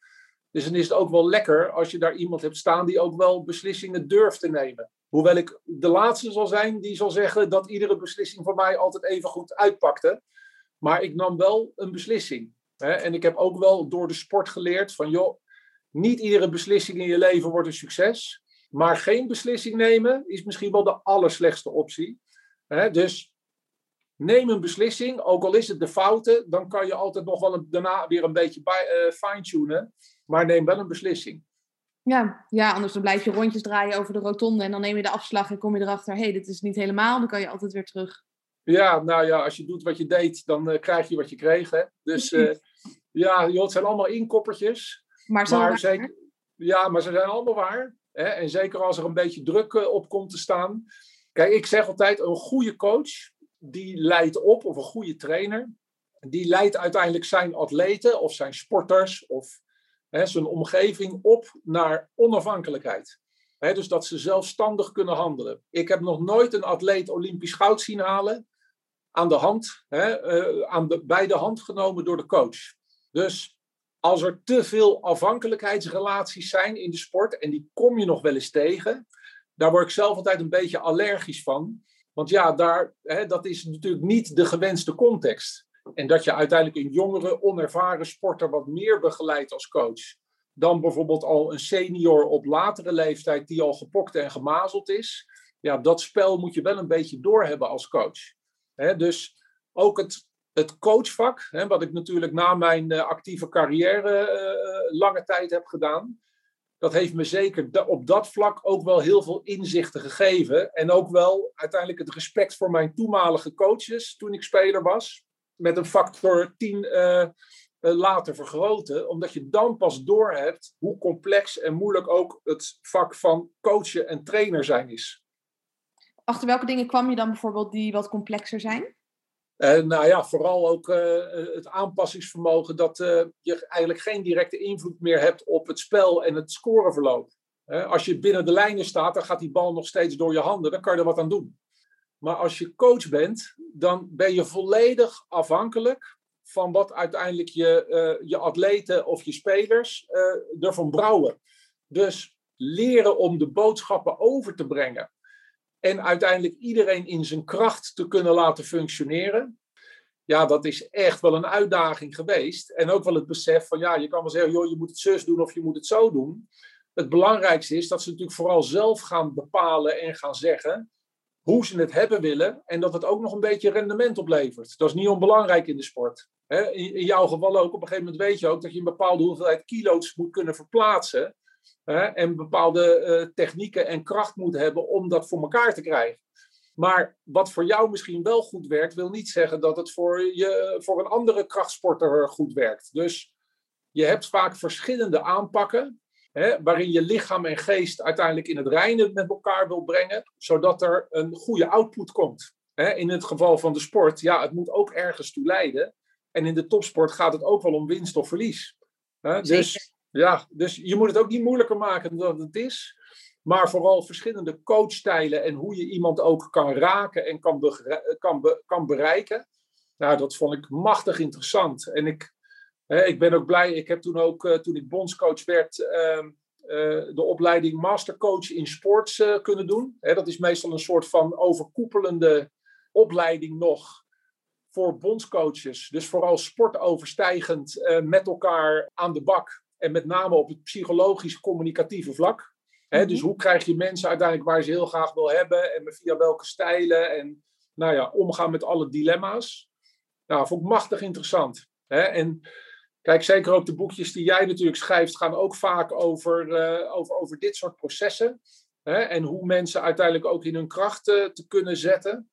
Dus dan is het ook wel lekker als je daar iemand hebt staan die ook wel beslissingen durft te nemen. Hoewel ik de laatste zal zijn die zal zeggen dat iedere beslissing voor mij altijd even goed uitpakte. Maar ik nam wel een beslissing. Hè? En ik heb ook wel door de sport geleerd van joh, niet iedere beslissing in je leven wordt een succes. Maar geen beslissing nemen is misschien wel de allerslechtste optie. dus neem een beslissing, ook al is het de foute, dan kan je altijd nog wel een, daarna weer een beetje uh, fine-tunen. Maar neem wel een beslissing. Ja, ja, anders dan blijf je rondjes draaien over de rotonde en dan neem je de afslag en kom je erachter, hé, hey, dit is niet helemaal, dan kan je altijd weer terug. Ja, nou ja, als je doet wat je deed, dan uh, krijg je wat je kreeg. Hè? Dus uh, ja, joh, het zijn allemaal inkoppertjes. Maar, maar zeker, ja, maar ze zijn allemaal waar. Hè? En zeker als er een beetje druk eh, op komt te staan. Kijk, ik zeg altijd, een goede coach, die leidt op, of een goede trainer, die leidt uiteindelijk zijn atleten of zijn sporters of hè, zijn omgeving op naar onafhankelijkheid. Hè, dus dat ze zelfstandig kunnen handelen. Ik heb nog nooit een atleet Olympisch goud zien halen aan de hand, hè, aan de, bij de hand genomen door de coach. Dus als er te veel afhankelijkheidsrelaties zijn in de sport, en die kom je nog wel eens tegen, daar word ik zelf altijd een beetje allergisch van. Want ja, daar, hè, dat is natuurlijk niet de gewenste context. En dat je uiteindelijk een jongere, onervaren sporter wat meer begeleidt als coach. Dan bijvoorbeeld al een senior op latere leeftijd die al gepokt en gemazeld is. Ja, dat spel moet je wel een beetje doorhebben als coach. dus ook het, het coachvak, wat ik natuurlijk na mijn eh, actieve carrière uh, lange tijd heb gedaan dat heeft me zeker op dat vlak ook wel heel veel inzichten gegeven. En ook wel uiteindelijk het respect voor mijn toenmalige coaches toen ik speler was. Met een factor 10 uh, eh, later vergroten. Omdat je dan pas doorhebt hoe complex en moeilijk ook het vak van coachen en trainer zijn is. Achter welke dingen kwam je dan bijvoorbeeld die wat complexer zijn? Uh, nou ja, vooral ook uh, het aanpassingsvermogen dat je eigenlijk geen directe invloed meer hebt op het spel en het scoreverloop. als je binnen de lijnen staat, dan gaat die bal nog steeds door je handen, dan kan je er wat aan doen. Maar als je coach bent, dan ben je volledig afhankelijk van wat uiteindelijk je, je atleten of je spelers ervan brouwen. Dus leren om de boodschappen over te brengen en uiteindelijk iedereen in zijn kracht te kunnen laten functioneren. Ja, dat is echt wel een uitdaging geweest. En ook wel het besef van, ja, je kan wel zeggen, joh, je moet het zus doen of je moet het zo doen. Het belangrijkste is dat ze natuurlijk vooral zelf gaan bepalen en gaan zeggen hoe ze het hebben willen. En dat het ook nog een beetje rendement oplevert. Dat is niet onbelangrijk in de sport. In jouw geval ook, op een gegeven moment weet je ook dat je een bepaalde hoeveelheid kilo's moet kunnen verplaatsen en bepaalde uh, technieken en kracht moet hebben om dat voor elkaar te krijgen. Maar wat voor jou misschien wel goed werkt, wil niet zeggen dat het voor, je, voor een andere krachtsporter goed werkt. Dus je hebt vaak verschillende aanpakken, hè, waarin je lichaam en geest uiteindelijk in het reine met elkaar wil brengen, zodat er een goede output komt. Hè, in het geval van de sport, ja, het moet ook ergens toe leiden. En in de topsport gaat het ook wel om winst of verlies. Hè, dus ja, dus je moet het ook niet moeilijker maken dan het is. Maar vooral verschillende coachstijlen en hoe je iemand ook kan raken en kan, kan, kan bereiken. Nou, dat vond ik machtig interessant. En ik, hè, ik ben ook blij, ik heb toen ook, uh, toen ik bondscoach werd, uh, uh, de opleiding mastercoach in sports eh, kunnen doen. Hè, dat is meestal een soort van overkoepelende opleiding nog voor bondscoaches. Dus vooral sportoverstijgend met elkaar aan de bak. En met name op het psychologisch-communicatieve vlak. Mhm. Dus hoe krijg je mensen uiteindelijk waar ze heel graag wil hebben en via welke stijlen en nou ja, omgaan met alle dilemma's. Nou, vond ik machtig interessant. En kijk, zeker ook de boekjes die jij natuurlijk schrijft, gaan ook vaak over, uh, over, over dit soort processen. En hoe mensen uiteindelijk ook in hun krachten te kunnen zetten.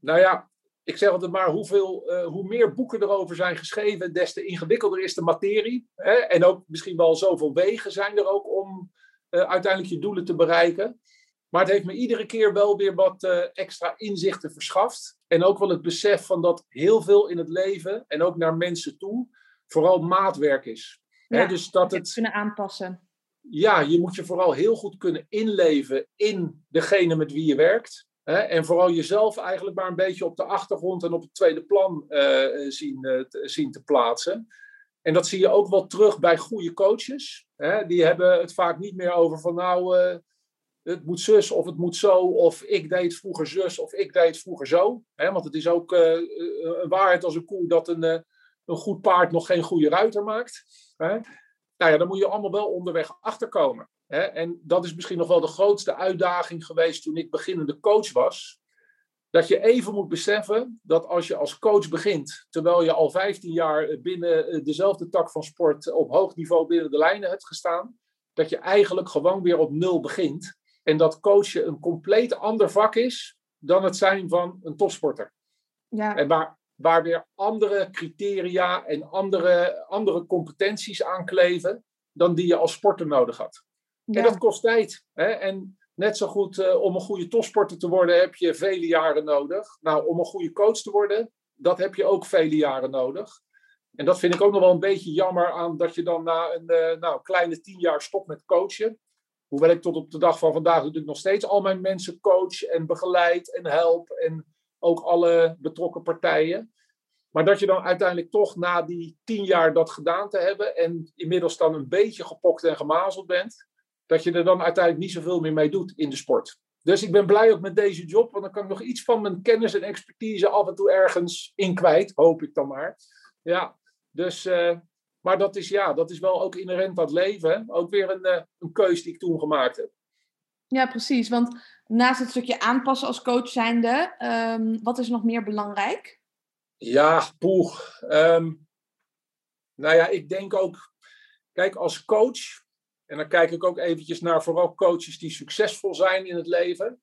Nou ja, ik zeg altijd maar, hoeveel, uh, hoe meer boeken erover zijn geschreven, des te ingewikkelder is de materie. Hè? En ook misschien wel zoveel wegen zijn er ook om uh, uiteindelijk je doelen te bereiken. Maar het heeft me iedere keer wel weer wat uh, extra inzichten verschaft. En ook wel het besef van dat heel veel in het leven, en ook naar mensen toe, vooral maatwerk is. Ja, Hè? Dus dat het kunnen aanpassen. Ja, je moet je vooral heel goed kunnen inleven in degene met wie je werkt. En vooral jezelf eigenlijk maar een beetje op de achtergrond en op het tweede plan uh, zien, uh, te, zien te plaatsen. En dat zie je ook wel terug bij goede coaches. Hè? Die hebben het vaak niet meer over van nou, het moet zus of het moet zo, of ik deed vroeger zus of ik deed vroeger zo. Hè? Want het is ook een waarheid als een koe dat een, een goed paard nog geen goede ruiter maakt. Hè? Nou ja, dan moet je allemaal wel onderweg achterkomen. En dat is misschien nog wel de grootste uitdaging geweest toen ik beginnende coach was. Dat je even moet beseffen dat als je als coach begint, terwijl je al 15 jaar binnen eh, dezelfde tak van sport op hoog niveau binnen de lijnen hebt gestaan, dat je eigenlijk gewoon weer op nul begint. En dat coachen een compleet ander vak is dan het zijn van een topsporter. Ja. En waar, waar weer andere criteria en andere, andere competenties aankleven dan die je als sporter nodig had. En dat kost tijd. Hè? En net zo goed uh, om een goede topsporter te worden heb je vele jaren nodig. Nou, om een goede coach te worden, dat heb je ook vele jaren nodig. En dat vind ik ook nog wel een beetje jammer aan dat je dan na een uh, nou, kleine tien jaar stopt met coachen. Hoewel ik tot op de dag van vandaag natuurlijk nog steeds al mijn mensen coach en begeleid en help. En ook alle betrokken partijen. Maar dat je dan uiteindelijk toch na die tien jaar dat gedaan te hebben en inmiddels dan een beetje gepokt en gemazeld bent, dat je er dan uiteindelijk niet zoveel meer mee doet in de sport. Dus ik ben blij ook met deze job, want dan kan ik nog iets van mijn kennis en expertise af en toe ergens in kwijt, hoop ik dan maar. Ja, dus, uh, maar dat is, ja, dat is wel ook inherent aan het leven. Hè? Ook weer een, uh, een keus die ik toen gemaakt heb. Ja, precies. Want naast het stukje aanpassen als coach zijnde, um, wat is nog meer belangrijk? Ja, poeh. Um, nou ja, ik denk ook, kijk, als coach, en dan kijk ik ook eventjes naar vooral coaches die succesvol zijn in het leven.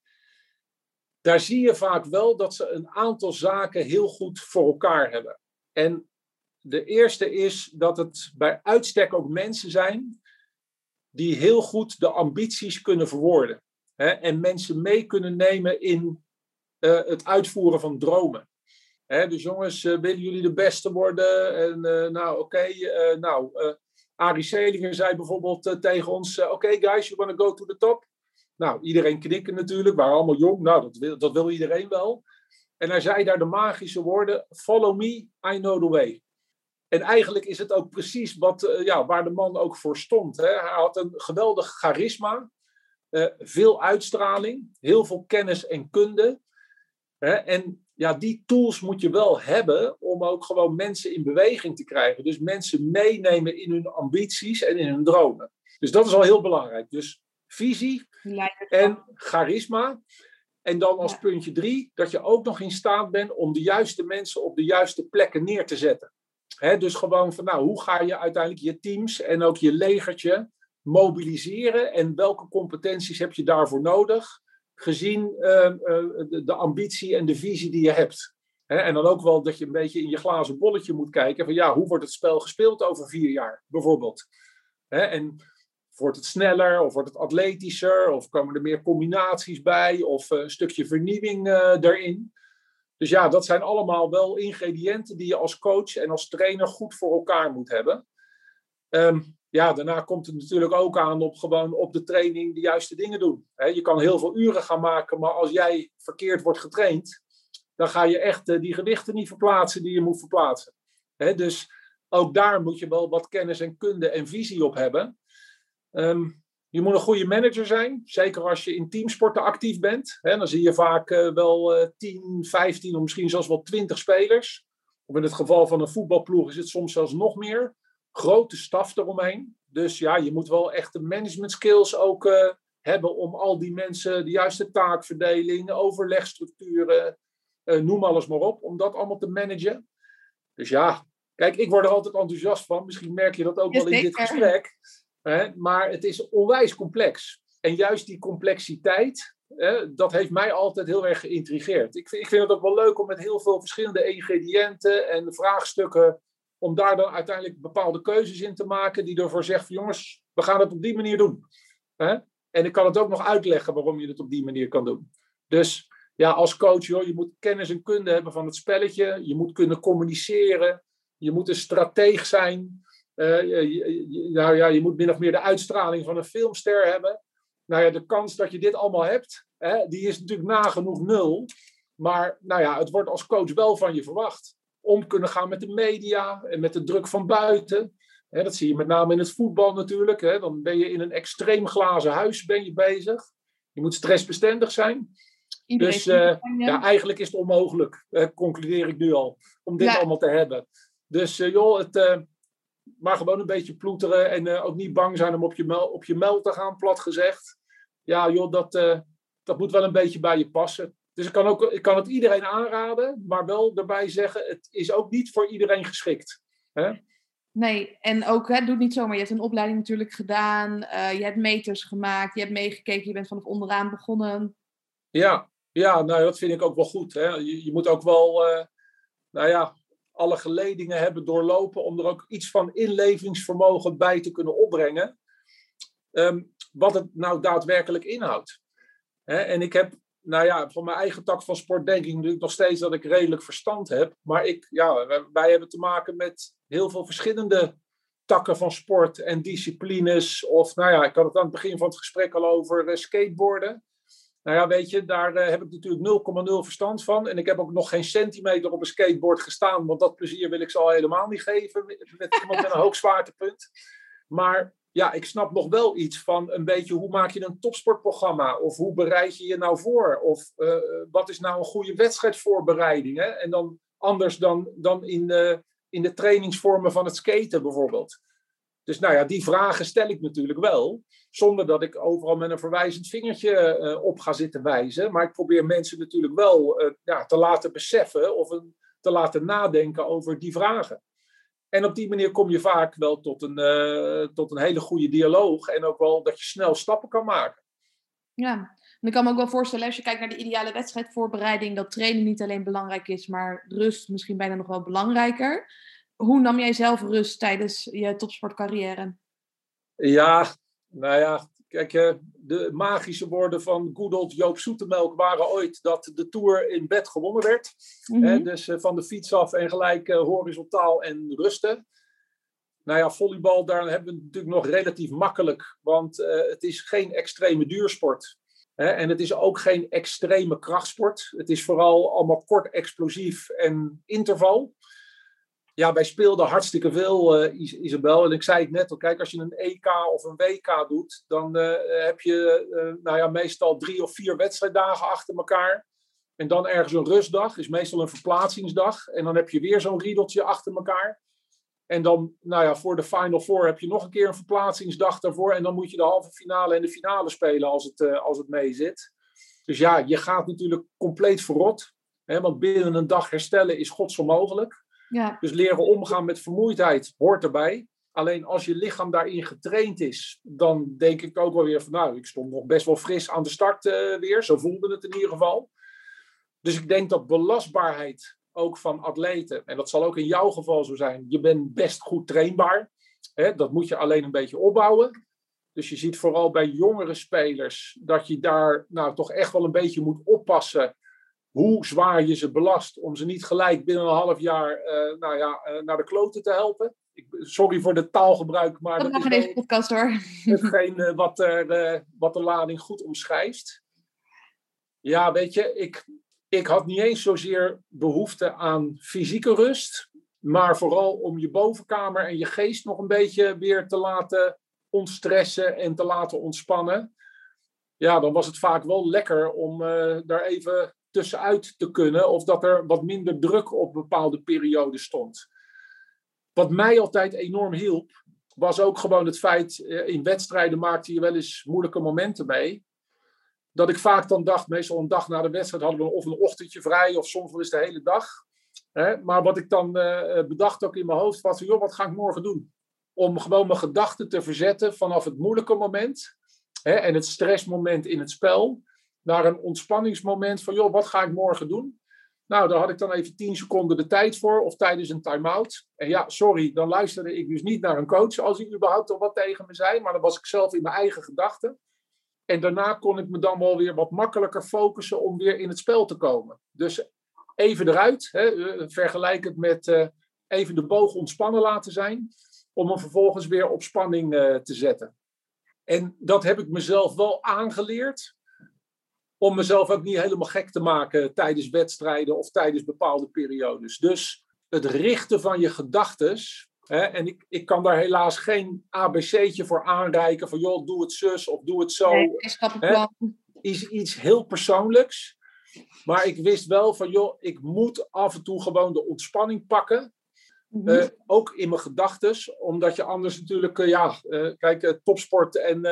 Daar zie je vaak wel dat ze een aantal zaken heel goed voor elkaar hebben. En de eerste is dat het bij uitstek ook mensen zijn die heel goed de ambities kunnen verwoorden. Hè, en mensen mee kunnen nemen in uh, het uitvoeren van dromen. Hè, dus jongens, uh, willen jullie de beste worden? En uh, nou, oké, okay, nou, Arie Selinger zei bijvoorbeeld tegen ons, oké okay, guys, you want to go to the top? Nou, iedereen knikken natuurlijk, waren allemaal jong, nou, dat wil, dat wil iedereen wel. En hij zei daar de magische woorden, follow me, I know the way. En eigenlijk is het ook precies wat, uh, ja, waar de man ook voor stond. Hè. Hij had een geweldig charisma, veel uitstraling, heel veel kennis en kunde. Hè. En ja, die tools moet je wel hebben om ook gewoon mensen in beweging te krijgen. Dus mensen meenemen in hun ambities en in hun dromen. Dus dat is al heel belangrijk. Dus visie en charisma. En dan als ja. puntje drie, dat je ook nog in staat bent om de juiste mensen op de juiste plekken neer te zetten. He, dus gewoon van, nou, hoe ga je uiteindelijk je teams en ook je legertje mobiliseren en welke competenties heb je daarvoor nodig, gezien uh, uh, de, de, ambitie en de visie die je hebt. He, en dan ook wel dat je een beetje in je glazen bolletje moet kijken van, ja, hoe wordt het spel gespeeld over vier jaar, bijvoorbeeld. En wordt het sneller of wordt het atletischer of komen er meer combinaties bij of een stukje vernieuwing uh, erin. Dus ja, dat zijn allemaal wel ingrediënten die je als coach en als trainer goed voor elkaar moet hebben. Um, ja, daarna komt het natuurlijk ook aan op gewoon op de training de juiste dingen doen. Je kan heel veel uren gaan maken, maar als jij verkeerd wordt getraind, dan ga je echt uh, die gewichten niet verplaatsen die je moet verplaatsen. Dus ook daar moet je wel wat kennis en kunde en visie op hebben. Um, je moet een goede manager zijn, zeker als je in teamsporten actief bent. Dan zie je vaak uh, wel uh, 10, 15 of misschien zelfs wel 20 spelers. Of in het geval van een voetbalploeg is het soms zelfs nog meer. Grote staf eromheen. Dus ja, je moet wel echt de management skills ook uh, hebben om al die mensen de juiste taakverdeling, overlegstructuren, eh, noem alles maar op, om dat allemaal te managen. Dus ja, kijk, ik word er altijd enthousiast van. Misschien merk je dat ook wel in dit gesprek. Hè? Maar het is onwijs complex. En juist die complexiteit, hè, dat heeft mij altijd heel erg geïntrigeerd. Ik ik vind het ook wel leuk om met heel veel verschillende ingrediënten en vraagstukken, om daar dan uiteindelijk bepaalde keuzes in te maken die ervoor zegt, jongens, we gaan het op die manier doen. En ik kan het ook nog uitleggen waarom je het op die manier kan doen. Dus ja, als coach, joh, je moet kennis en kunde hebben van het spelletje. Je moet kunnen communiceren. Je moet een strateeg zijn. Uh, je, nou ja, je moet min of meer de uitstraling van een filmster hebben. Nou ja, de kans dat je dit allemaal hebt, hè, die is natuurlijk nagenoeg nul. Maar nou ja, het wordt als coach wel van je verwacht. Om kunnen gaan met de media en met de druk van buiten. Dat zie je met name in het voetbal natuurlijk. Dan ben je in een extreem glazen huis ben je bezig. Je moet stressbestendig zijn. Iedereen dus uh, ja, eigenlijk is het onmogelijk, uh, concludeer ik nu al, om dit ja. allemaal te hebben. Dus uh, joh, het, maar gewoon een beetje ploeteren en ook niet bang zijn om op je, mel, op je mel te gaan, plat gezegd. Ja, joh, dat, dat moet wel een beetje bij je passen. Dus ik kan, ook, ik kan het iedereen aanraden, maar wel daarbij zeggen, het is ook niet voor iedereen geschikt. Hè? Nee, en ook, hè, doe niet zomaar. Je hebt een opleiding natuurlijk gedaan, uh, je hebt meters gemaakt, je hebt meegekeken, je bent vanaf onderaan begonnen. Ja, ja nou, dat vind ik ook wel goed. Hè? Je, je moet ook wel, nou ja, alle geledingen hebben doorlopen om er ook iets van inlevingsvermogen bij te kunnen opbrengen. Um, wat het nou daadwerkelijk inhoudt. He, en ik heb, nou ja, van mijn eigen tak van sport denk ik natuurlijk nog steeds dat ik redelijk verstand heb. Maar ik, ja, wij hebben te maken met heel veel verschillende takken van sport en disciplines. Of nou ja, ik had het aan het begin van het gesprek al over uh, skateboarden. Nou ja, weet je, daar uh, heb ik natuurlijk 0,0 verstand van. En ik heb ook nog geen centimeter op een skateboard gestaan, want dat plezier wil ik ze al helemaal niet geven met, met iemand met een hoog zwaartepunt. Maar ja, ik snap nog wel iets van een beetje hoe maak je een topsportprogramma? Of hoe bereid je je nou voor? Of uh, wat is nou een goede wedstrijdvoorbereiding? Hè? En dan anders dan, dan in, de, in de trainingsvormen van het skaten bijvoorbeeld. Dus nou ja, die vragen stel ik natuurlijk wel. Zonder dat ik overal met een verwijzend vingertje uh, op ga zitten wijzen. Maar ik probeer mensen natuurlijk wel ja, te laten beseffen of een, te laten nadenken over die vragen. En op die manier kom je vaak wel tot een, uh, tot een hele goede dialoog. En ook wel dat je snel stappen kan maken. Ja, en ik kan me ook wel voorstellen, als je kijkt naar de ideale wedstrijdvoorbereiding, dat trainen niet alleen belangrijk is, maar rust misschien bijna nog wel belangrijker. Hoe nam jij zelf rust tijdens je topsportcarrière? Ja, nou ja, kijk, de magische woorden van good Joop Zoetemelk waren ooit dat de Tour in bed gewonnen werd. Mm -hmm. dus van de fiets af en gelijk horizontaal en rusten. Nou ja, volleybal, daar hebben we natuurlijk nog relatief makkelijk. Want het is geen extreme duursport. Hè, en het is ook geen extreme krachtsport. Het is vooral allemaal kort, explosief en interval ja, wij speelden hartstikke veel, uh, Isabel. En ik zei het net al, kijk, als je een EK of een WK doet, dan uh, heb je uh, nou ja, meestal drie of vier wedstrijddagen achter elkaar. En dan ergens een rustdag, is meestal een verplaatsingsdag. En dan heb je weer zo'n riedeltje achter elkaar. En dan, nou ja, voor de Final Four heb je nog een keer een verplaatsingsdag daarvoor. En dan moet je de halve finale en de finale spelen als het, als het mee zit. Dus ja, je gaat natuurlijk compleet verrot. Hè, want binnen een dag herstellen is godsonmogelijk. Ja. Dus leren omgaan met vermoeidheid hoort erbij. Alleen als je lichaam daarin getraind is, dan denk ik ook wel weer van nou, ik stond nog best wel fris aan de start uh, weer. Zo voelde het in ieder geval. Dus ik denk dat belastbaarheid ook van atleten, en dat zal ook in jouw geval zo zijn, je bent best goed trainbaar. Hè, dat moet je alleen een beetje opbouwen. Dus je ziet vooral bij jongere spelers dat je daar nou toch echt wel een beetje moet oppassen hoe zwaar je ze belast om ze niet gelijk binnen een half jaar uh, nou ja, uh, naar de kloten te helpen. Ik, sorry voor de taalgebruik, maar dat, dat mag in deze podcast hoor. Hetgeen uh, wat, er, wat de lading goed omschrijft. Ja, weet je, ik, ik had niet eens zozeer behoefte aan fysieke rust, maar vooral om je bovenkamer en je geest nog een beetje weer te laten ontstressen en te laten ontspannen. Ja, dan was het vaak wel lekker om daar even tussenuit te kunnen of dat er wat minder druk op bepaalde perioden stond. Wat mij altijd enorm hielp, was ook gewoon het feit, eh, in wedstrijden maakte je wel eens moeilijke momenten mee. Dat ik vaak dan dacht, meestal een dag na de wedstrijd hadden we of een ochtendje vrij of soms wel eens de hele dag. Maar wat ik dan uh, bedacht ook in mijn hoofd was, joh, wat ga ik morgen doen? Om gewoon mijn gedachten te verzetten vanaf het moeilijke moment en het stressmoment in het spel naar een ontspanningsmoment van, joh, wat ga ik morgen doen? Nou, daar had ik dan even 10 seconden de tijd voor, of tijdens een time-out. En ja, sorry, dan luisterde ik dus niet naar een coach als hij überhaupt al wat tegen me zei, maar dan was ik zelf in mijn eigen gedachten. En daarna kon ik me dan wel weer wat makkelijker focussen om weer in het spel te komen. Dus even eruit, hè, eh, vergelijk het met uh, even de boog ontspannen laten zijn, om hem vervolgens weer op spanning uh, te zetten. En dat heb ik mezelf wel aangeleerd om mezelf ook niet helemaal gek te maken tijdens wedstrijden of tijdens bepaalde periodes. Dus het richten van je gedachten. En ik, ik kan daar helaas geen ABC'tje voor aanreiken van joh, doe het zus of doe het zo. Nee, hè, is iets heel persoonlijks. Maar ik wist wel van joh, ik moet af en toe gewoon de ontspanning pakken. Mm -hmm. uh, ook in mijn gedachten, omdat je anders natuurlijk, uh, ja, uh, kijk, topsport en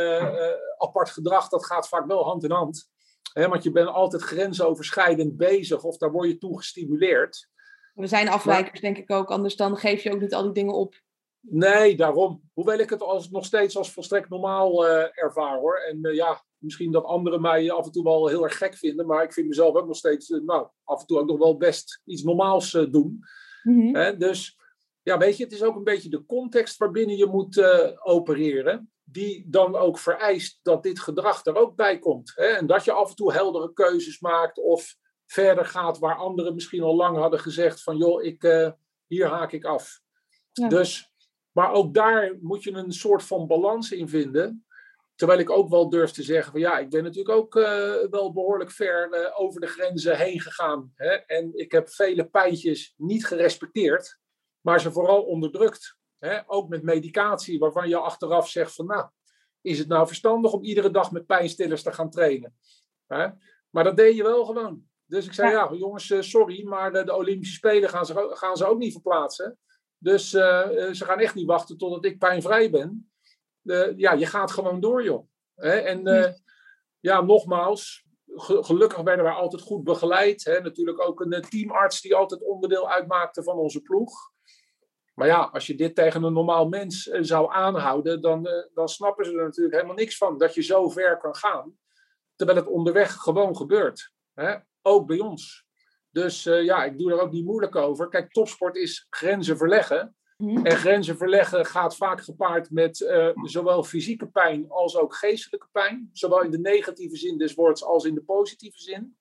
apart gedrag, dat gaat vaak wel hand in hand want je bent altijd grensoverschrijdend bezig of daar word je toe gestimuleerd. Er zijn afwijkers, denk ik ook, anders dan geef je ook niet al die dingen op. Nee, daarom. Hoewel ik het als, nog steeds als volstrekt normaal uh, ervaar hoor. En uh, ja, misschien dat anderen mij af en toe wel heel erg gek vinden, maar ik vind mezelf ook nog steeds, uh, nou, af en toe ook nog wel best iets normaals doen. Mm -hmm. dus ja, weet je, het is ook een beetje de context waarbinnen je moet opereren die dan ook vereist dat dit gedrag er ook bij komt. Hè? En dat je af en toe heldere keuzes maakt of verder gaat waar anderen misschien al lang hadden gezegd van joh, ik, uh, hier haak ik af. Ja. Dus, maar ook daar moet je een soort van balans in vinden. Terwijl ik ook wel durf te zeggen van ja, ik ben natuurlijk ook wel behoorlijk ver over de grenzen heen gegaan. Hè? En ik heb vele pijntjes niet gerespecteerd, maar ze vooral onderdrukt. Hè? Ook met medicatie, waarvan je achteraf zegt van nou, is het nou verstandig om iedere dag met pijnstillers te gaan trainen? Hè? Maar dat deed je wel gewoon. Dus ik zei, ja, jongens, eh, sorry, maar de, de, Olympische Spelen gaan ze, gaan ze ook niet verplaatsen. Dus uh, ze gaan echt niet wachten totdat ik pijnvrij ben. ja, je gaat gewoon door, joh. Hè? En uh, ja, nogmaals, gelukkig werden wij altijd goed begeleid. Hè? Natuurlijk ook een teamarts die altijd onderdeel uitmaakte van onze ploeg. Maar ja, als je dit tegen een normaal mens zou aanhouden, dan, dan snappen ze er natuurlijk helemaal niks van. Dat je zo ver kan gaan, terwijl het onderweg gewoon gebeurt. Hè? Ook bij ons. Dus uh, ja, ik doe er ook niet moeilijk over. Kijk, topsport is grenzen verleggen. Mhm. En grenzen verleggen gaat vaak gepaard met zowel fysieke pijn als ook geestelijke pijn. Zowel in de negatieve zin des woords als in de positieve zin.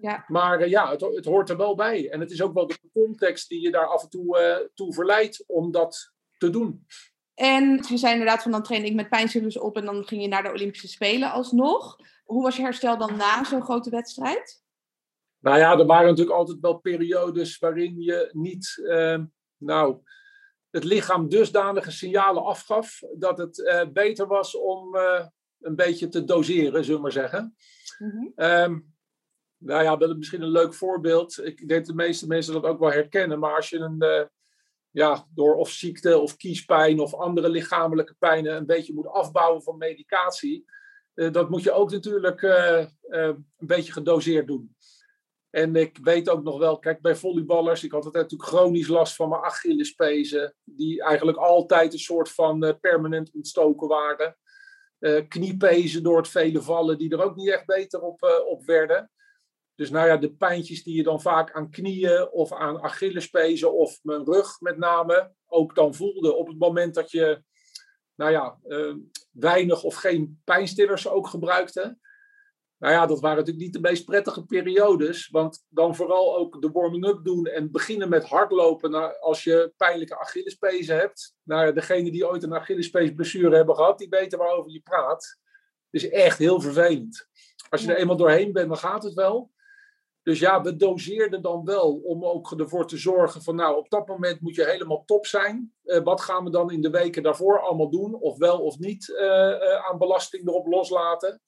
Ja. Maar uh, ja, het, het, hoort er wel bij. En het is ook wel de context die je daar af en toe toe verleidt om dat te doen. En je zei inderdaad van dan train ik met pijnstillers op en dan ging je naar de Olympische Spelen alsnog. Hoe was je herstel dan na zo'n grote wedstrijd? Nou ja, er waren natuurlijk altijd wel periodes waarin je niet, uh, nou, het lichaam dusdanige signalen afgaf dat het uh, beter was om een beetje te doseren, zullen we maar zeggen. Mm -hmm. um, nou ja, dat is misschien een leuk voorbeeld. Ik denk dat de meeste mensen dat ook wel herkennen. Maar als je een, uh, ja, door of ziekte of kiespijn of andere lichamelijke pijnen een beetje moet afbouwen van medicatie, dat moet je ook natuurlijk een beetje gedoseerd doen. En ik weet ook nog wel, kijk, bij volleyballers, ik had altijd natuurlijk chronisch last van mijn Achillespezen, die eigenlijk altijd een soort van uh, permanent ontstoken waren. Uh, kniepezen door het vele vallen, die er ook niet echt beter op, uh, op werden. Dus nou ja, de pijntjes die je dan vaak aan knieën of aan Achillespezen of mijn rug met name ook dan voelde op het moment dat je, nou ja, weinig of geen pijnstillers ook gebruikte nou ja, dat waren natuurlijk niet de meest prettige periodes. Want dan vooral ook de warming-up doen en beginnen met hardlopen als je pijnlijke Achillespezen hebt. Nou, degene die ooit een Achillespees blessure hebben gehad, die weten waarover je praat. Het is echt heel vervelend. Als je er eenmaal doorheen bent, dan gaat het wel. Dus ja, we doseerden dan wel om ook ervoor te zorgen van nou, op dat moment moet je helemaal top zijn. Uh, wat gaan we dan in de weken daarvoor allemaal doen? Of wel of niet uh, uh, aan belasting erop loslaten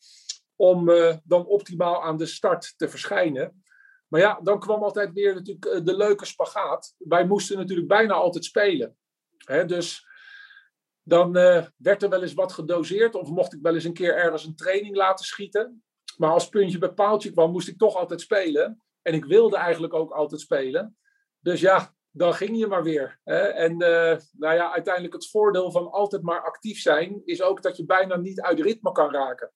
om dan optimaal aan de start te verschijnen. Maar ja, dan kwam altijd weer natuurlijk eh, de leuke spagaat. Wij moesten natuurlijk bijna altijd spelen. Hè, dus dan werd er wel eens wat gedoseerd of mocht ik wel eens een keer ergens een training laten schieten. Maar als puntje bij paaltje kwam, moest ik toch altijd spelen. En ik wilde eigenlijk ook altijd spelen. Dus ja, dan ging je maar weer. Hè? En uh, nou ja, uiteindelijk het voordeel van altijd maar actief zijn, is ook dat je bijna niet uit ritme kan raken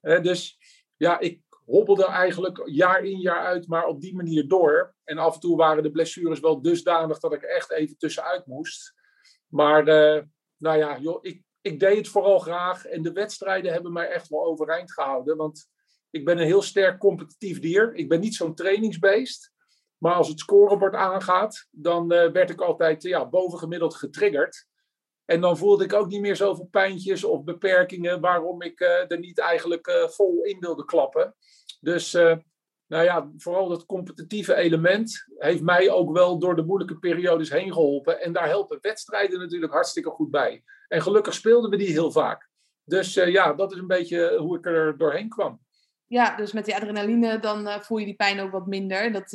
dus ja, ik hobbelde eigenlijk jaar in jaar uit, maar op die manier door. En af en toe waren de blessures wel dusdanig dat ik echt even tussenuit moest. Maar uh, nou ja, joh, ik, ik deed het vooral graag. En de wedstrijden hebben mij echt wel overeind gehouden. Want ik ben een heel sterk competitief dier. Ik ben niet zo'n trainingsbeest. Maar als het scorebord aangaat, dan uh, werd ik altijd ja, bovengemiddeld getriggerd. En dan voelde ik ook niet meer zoveel pijntjes of beperkingen waarom ik uh, er niet eigenlijk uh, vol in wilde klappen. Dus nou ja, vooral dat competitieve element heeft mij ook wel door de moeilijke periodes heen geholpen. En daar helpen wedstrijden natuurlijk hartstikke goed bij. En gelukkig speelden we die heel vaak. Dus ja, dat is een beetje hoe ik er doorheen kwam. Ja, dus met die adrenaline dan voel je die pijn ook wat minder. Dat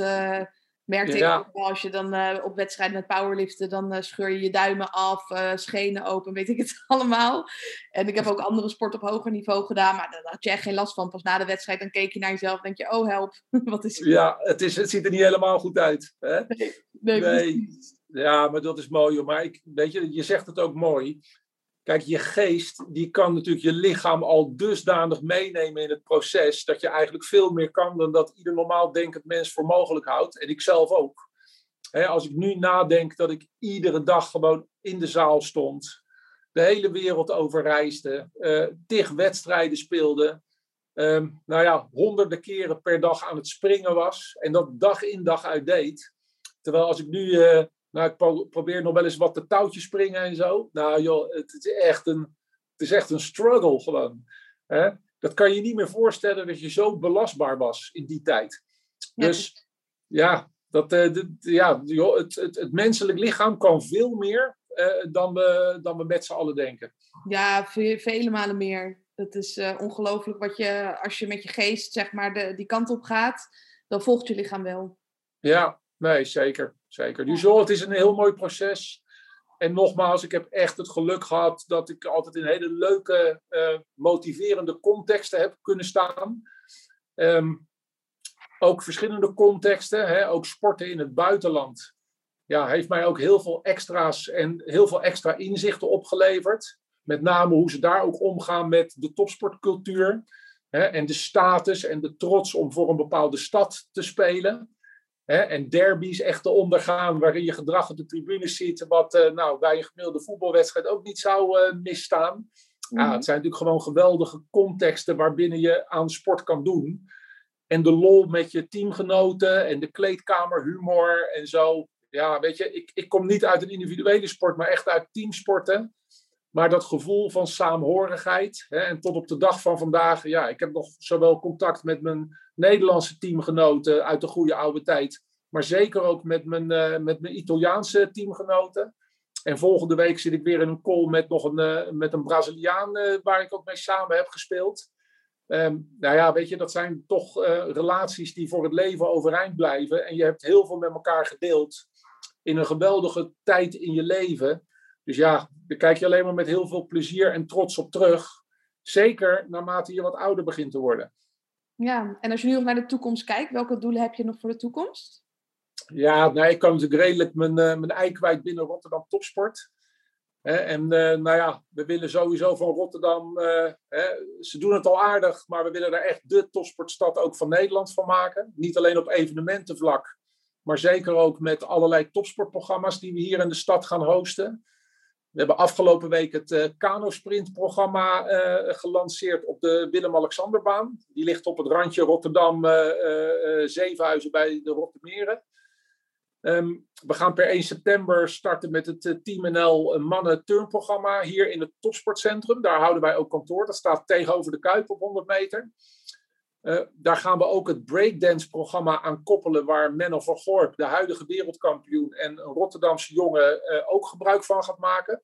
Merkte ja. ik ook wel, als je dan uh, op wedstrijden met powerliften, dan uh, scheur je je duimen af, uh, schenen open, weet ik het allemaal. En ik heb ook andere sport op hoger niveau gedaan, maar daar had je echt geen last van. Pas na de wedstrijd, dan keek je naar jezelf en denk je, oh help, wat is het? Ja, het, is, het ziet er niet helemaal goed uit. Hè? Nee, nee, nee. Ja, maar dat is mooi. Maar ik, weet je, je zegt het ook mooi. Kijk, je geest die kan natuurlijk je lichaam al dusdanig meenemen in het proces dat je eigenlijk veel meer kan dan dat ieder normaal denkend mens voor mogelijk houdt. En ik zelf ook. als ik nu nadenk dat ik iedere dag gewoon in de zaal stond, de hele wereld overreisde, uh, tig wedstrijden speelde, uh, nou ja, honderden keren per dag aan het springen was en dat dag in dag uit deed. Terwijl als ik nu uh, nou, ik probeer nog wel eens wat de touwtjes springen en zo. Nou joh, het is echt een, het is echt een struggle gewoon. Hè? Dat kan je niet meer voorstellen dat je zo belastbaar was in die tijd. Dus ja, dat, uh, ja joh, het, het, het, menselijk lichaam kan veel meer uh, dan, we, dan we met z'n allen denken. Ja, vele malen meer. Het is uh, ongelooflijk wat je, als je met je geest zeg maar de, die kant op gaat, dan volgt je lichaam wel. Ja, nee, zeker. Zeker. Dus joh, het is een heel mooi proces. En nogmaals, ik heb echt het geluk gehad dat ik altijd in hele leuke, uh, motiverende contexten heb kunnen staan. Um, ook verschillende contexten, hè, ook sporten in het buitenland. Ja, heeft mij ook heel veel extra's en heel veel extra inzichten opgeleverd. Met name hoe ze daar ook omgaan met de topsportcultuur. Hè, en de status en de trots om voor een bepaalde stad te spelen. Hè, en derbies echt te ondergaan, waarin je gedrag op de tribune ziet, wat uh, nou, bij een gemiddelde voetbalwedstrijd ook niet zou uh, misstaan. Ja, mhm. het zijn natuurlijk gewoon geweldige contexten waarbinnen je aan sport kan doen. En de lol met je teamgenoten en de kleedkamerhumor en zo. Ja, weet je, ik, ik kom niet uit een individuele sport, maar echt uit teamsporten. Maar dat gevoel van saamhorigheid. Hè, en tot op de dag van vandaag, ja, ik heb nog zowel contact met mijn Nederlandse teamgenoten uit de goede oude tijd. Maar zeker ook met mijn, uh, met mijn Italiaanse teamgenoten. En volgende week zit ik weer in een call met nog een, uh, met een Braziliaan uh, waar ik ook mee samen heb gespeeld. Um, nou ja, weet je, dat zijn toch relaties die voor het leven overeind blijven. En je hebt heel veel met elkaar gedeeld in een geweldige tijd in je leven. Dus ja, daar kijk je alleen maar met heel veel plezier en trots op terug. Zeker naarmate je wat ouder begint te worden. Ja, en als je nu naar de toekomst kijkt, welke doelen heb je nog voor de toekomst? Ja, nou, ik kan natuurlijk redelijk mijn, uh, mijn ei kwijt binnen Rotterdam Topsport. en uh, nou ja, we willen sowieso van Rotterdam, uh, ze doen het al aardig, maar we willen daar echt de topsportstad ook van Nederland van maken. Niet alleen op evenementenvlak, maar zeker ook met allerlei topsportprogramma's die we hier in de stad gaan hosten. We hebben afgelopen week het uh, Kano Sprint programma uh, gelanceerd op de Willem-Alexanderbaan. Die ligt op het randje Rotterdam-Zevenhuizen uh, bij de Rottermeren. Um, we gaan per 1 september starten met het Team NL mannen turnprogramma hier in het topsportcentrum. Daar houden wij ook kantoor. Dat staat tegenover de Kuip op 100 meter. Uh, daar gaan we ook het breakdance-programma aan koppelen, waar Menno van Gorp, de huidige wereldkampioen en een Rotterdamse jongen, uh, ook gebruik van gaat maken.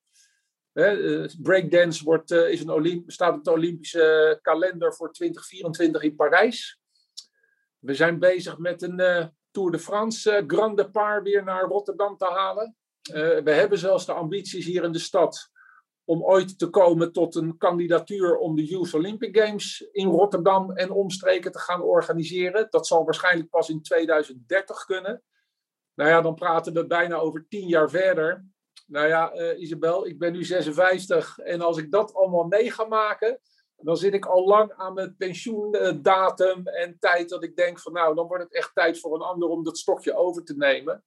Uh, breakdance wordt, is een staat op de Olympische kalender voor 2024 in Parijs. We zijn bezig met een Tour de France Grand Depart weer naar Rotterdam te halen. we hebben zelfs de ambities hier in de stad om ooit te komen tot een kandidatuur om de Youth Olympic Games in Rotterdam en omstreken te gaan organiseren. Dat zal waarschijnlijk pas in 2030 kunnen. Nou ja, dan praten we bijna over tien jaar verder. Nou ja, uh, Isabel, ik ben nu 56 en als ik dat allemaal mee ga maken, dan zit ik al lang aan mijn pensioendatum en tijd dat ik denk van nou, dan wordt het echt tijd voor een ander om dat stokje over te nemen.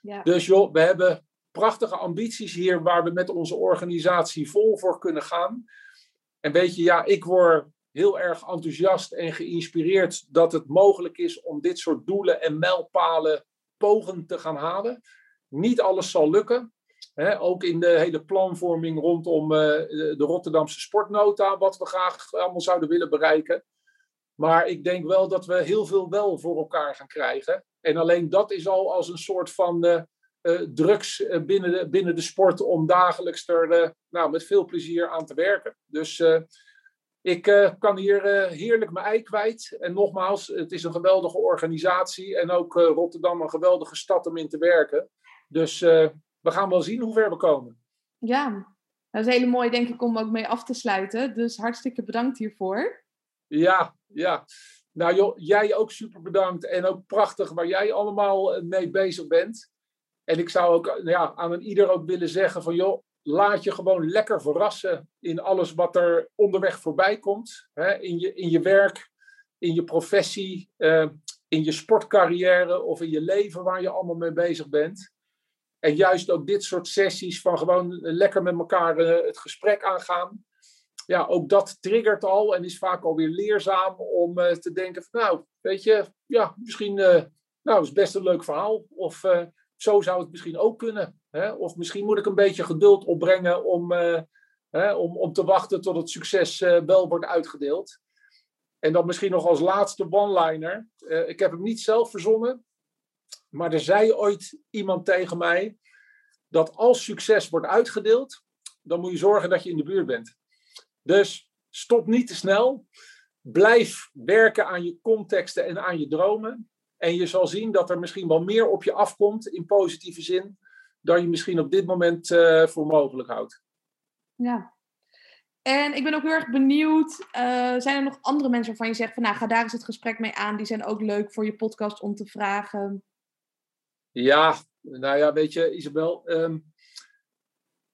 Ja. Dus joh, we hebben prachtige ambities hier waar we met onze organisatie vol voor kunnen gaan. En weet je, ja, ik word heel erg enthousiast en geïnspireerd dat het mogelijk is om dit soort doelen en mijlpalen pogen te gaan halen. Niet alles zal lukken. Ook in de hele planvorming rondom uh, de Rotterdamse sportnota, wat we graag allemaal zouden willen bereiken. Maar ik denk wel dat we heel veel wel voor elkaar gaan krijgen. En alleen dat is al als een soort van uh, drugs uh, binnen, de, binnen de sport om dagelijks er uh, nou, met veel plezier aan te werken. Dus ik kan hier heerlijk mijn ei kwijt. En nogmaals, het is een geweldige organisatie en ook Rotterdam een geweldige stad om in te werken. Dus we gaan wel zien hoe ver we komen. Ja, dat is hele mooi denk ik om ook mee af te sluiten. Dus hartstikke bedankt hiervoor. Ja, ja. Nou joh, jij ook super bedankt en ook prachtig waar jij allemaal mee bezig bent. En ik zou ook ja, aan een ieder ook willen zeggen van joh, laat je gewoon lekker verrassen in alles wat er onderweg voorbij komt. Hè? In, je, in je werk, in je professie, uh, in je sportcarrière of in je leven waar je allemaal mee bezig bent. En juist ook dit soort sessies van gewoon lekker met elkaar uh, het gesprek aangaan. Ja, ook dat triggert al en is vaak alweer leerzaam om uh, te denken van nou, weet je, ja, misschien, nou, is best een leuk verhaal. Of zo zou het misschien ook kunnen. Hè? Of misschien moet ik een beetje geduld opbrengen om, uh, Hè, om, om te wachten tot het succes uh, wel wordt uitgedeeld. En dan misschien nog als laatste one-liner. Uh, ik heb hem niet zelf verzonnen. Maar er zei ooit iemand tegen mij dat als succes wordt uitgedeeld, dan moet je zorgen dat je in de buurt bent. Dus stop niet te snel. Blijf werken aan je contexten en aan je dromen. En je zal zien dat er misschien wel meer op je afkomt in positieve zin dan je misschien op dit moment uh, voor mogelijk houdt. Ja. En ik ben ook heel erg benieuwd, uh, zijn er nog andere mensen waarvan je zegt van nou ga daar eens het gesprek mee aan, die zijn ook leuk voor je podcast om te vragen? Ja, nou ja, weet je Isabel, um,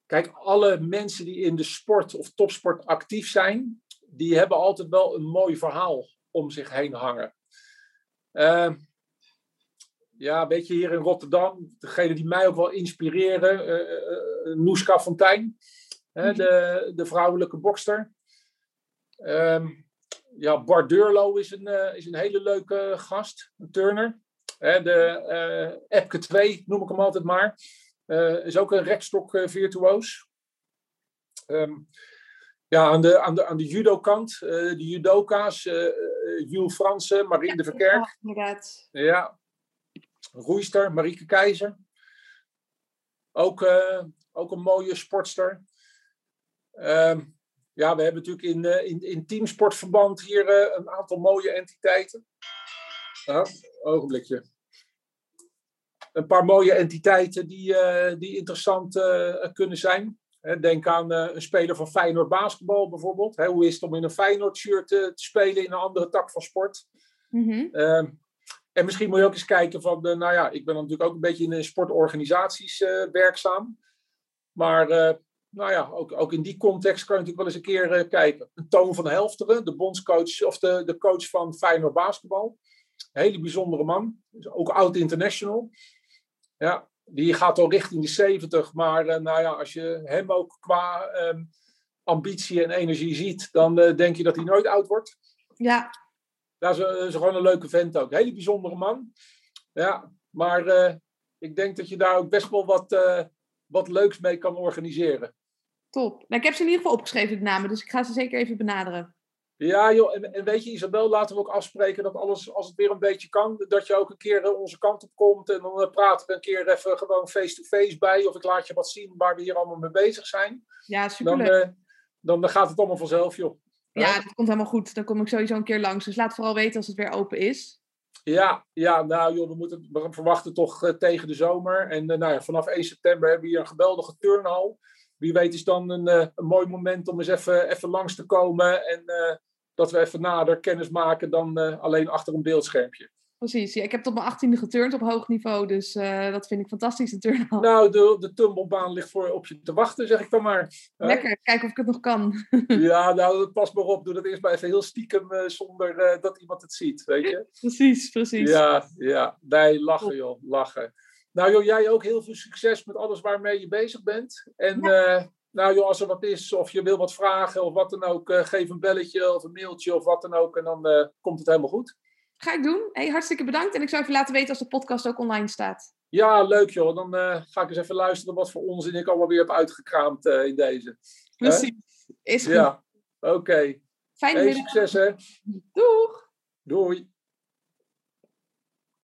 kijk alle mensen die in de sport of topsport actief zijn, die hebben altijd wel een mooi verhaal om zich heen hangen. Uh, ja, weet je, hier in Rotterdam, degene die mij ook wel inspireren, uh, Noeska Fontijn, hè, de, de vrouwelijke bokster. Um, ja, Bart Deurlo is een, uh, is een hele leuke gast, een turner. Hè, de uh, Epke 2, noem ik hem altijd maar, is ook een rekstok virtuoos. Um, ja, aan de, aan de, aan de judo-kant, de judoka's, Jules Fransen, Marine ja, de Verkerk. Inderdaad. Ja, roeister, Marieke Keizer. Ook, uh, ook een mooie sportster. Uh, ja, we hebben natuurlijk in, uh, in, in teamsportverband hier uh, een aantal mooie entiteiten. Ja, ogenblikje. Een paar mooie entiteiten die, die interessant kunnen zijn. Denk aan een speler van Feyenoord basketbal bijvoorbeeld. Hoe is het om in een Feyenoord shirt te spelen in een andere tak van sport? Mm -hmm. En misschien moet je ook eens kijken van, de, nou ja, ik ben natuurlijk ook een beetje in sportorganisaties uh, werkzaam. Maar uh, nou ja, ook, ook in die context kan je natuurlijk wel eens een keer uh, kijken. Een Toon van Helfteren, de bondscoach of de, de coach van Feyenoord basketbal. Een hele bijzondere man. Ook oud international. Ja, die gaat al richting de 70. Maar nou ja, als je hem ook qua um, ambitie en energie ziet, dan denk je dat hij nooit oud wordt. Ja, dat is, is, gewoon een leuke vent ook. Een hele bijzondere man. Ja, maar uh, ik denk dat je daar ook best wel wat, uh, wat leuks mee kan organiseren. Top. Nou, ik heb ze in ieder geval opgeschreven, de namen, dus ik ga ze zeker even benaderen. Ja, joh, en, en, weet je, Isabel, laten we ook afspreken dat alles, als het weer een beetje kan, dat je ook een keer onze kant op komt en dan praten we een keer even gewoon face-to-face bij, of ik laat je wat zien waar we hier allemaal mee bezig zijn. Ja, superleuk. Dan, dan gaat het allemaal vanzelf, joh. Ja, dat komt helemaal goed. Dan kom ik sowieso een keer langs. Dus laat vooral weten als het weer open is. Ja, ja nou joh, we, moeten, we verwachten toch uh, tegen de zomer. En uh, nou ja, vanaf 1 september hebben we hier een geweldige turnhal. Wie weet is dan een, uh, een mooi moment om eens even, even langs te komen. En dat we even nader kennis maken dan alleen achter een beeldschermpje. Precies, ja, ik heb tot mijn achttiende geturnd op hoog niveau, dus uh, dat vind ik fantastisch, de turnhal. Nou, de, de tumblebaan ligt voor op je te wachten, zeg ik dan maar. Lekker, kijken of ik het nog kan. ja, nou, pas maar op, doe dat eerst maar even heel stiekem uh, zonder uh, dat iemand het ziet, weet je. precies, precies. Ja, ja, nee, lachen joh, lachen. Nou joh, jij ook heel veel succes met alles waarmee je bezig bent. En ja. nou joh, als er wat is, of je wil wat vragen of wat dan ook, geef een belletje of een mailtje of wat dan ook en dan komt het helemaal goed. Ga ik doen. Hey, hartstikke bedankt. En ik zou even laten weten als de podcast ook online staat. Ja, leuk joh. Dan uh, ga ik eens even luisteren wat voor onzin ik allemaal weer heb uitgekraamd uh, in deze. Precies. Is goed. Ja, oké. Okay. Fijne hey, succes hè. Doeg. Doei.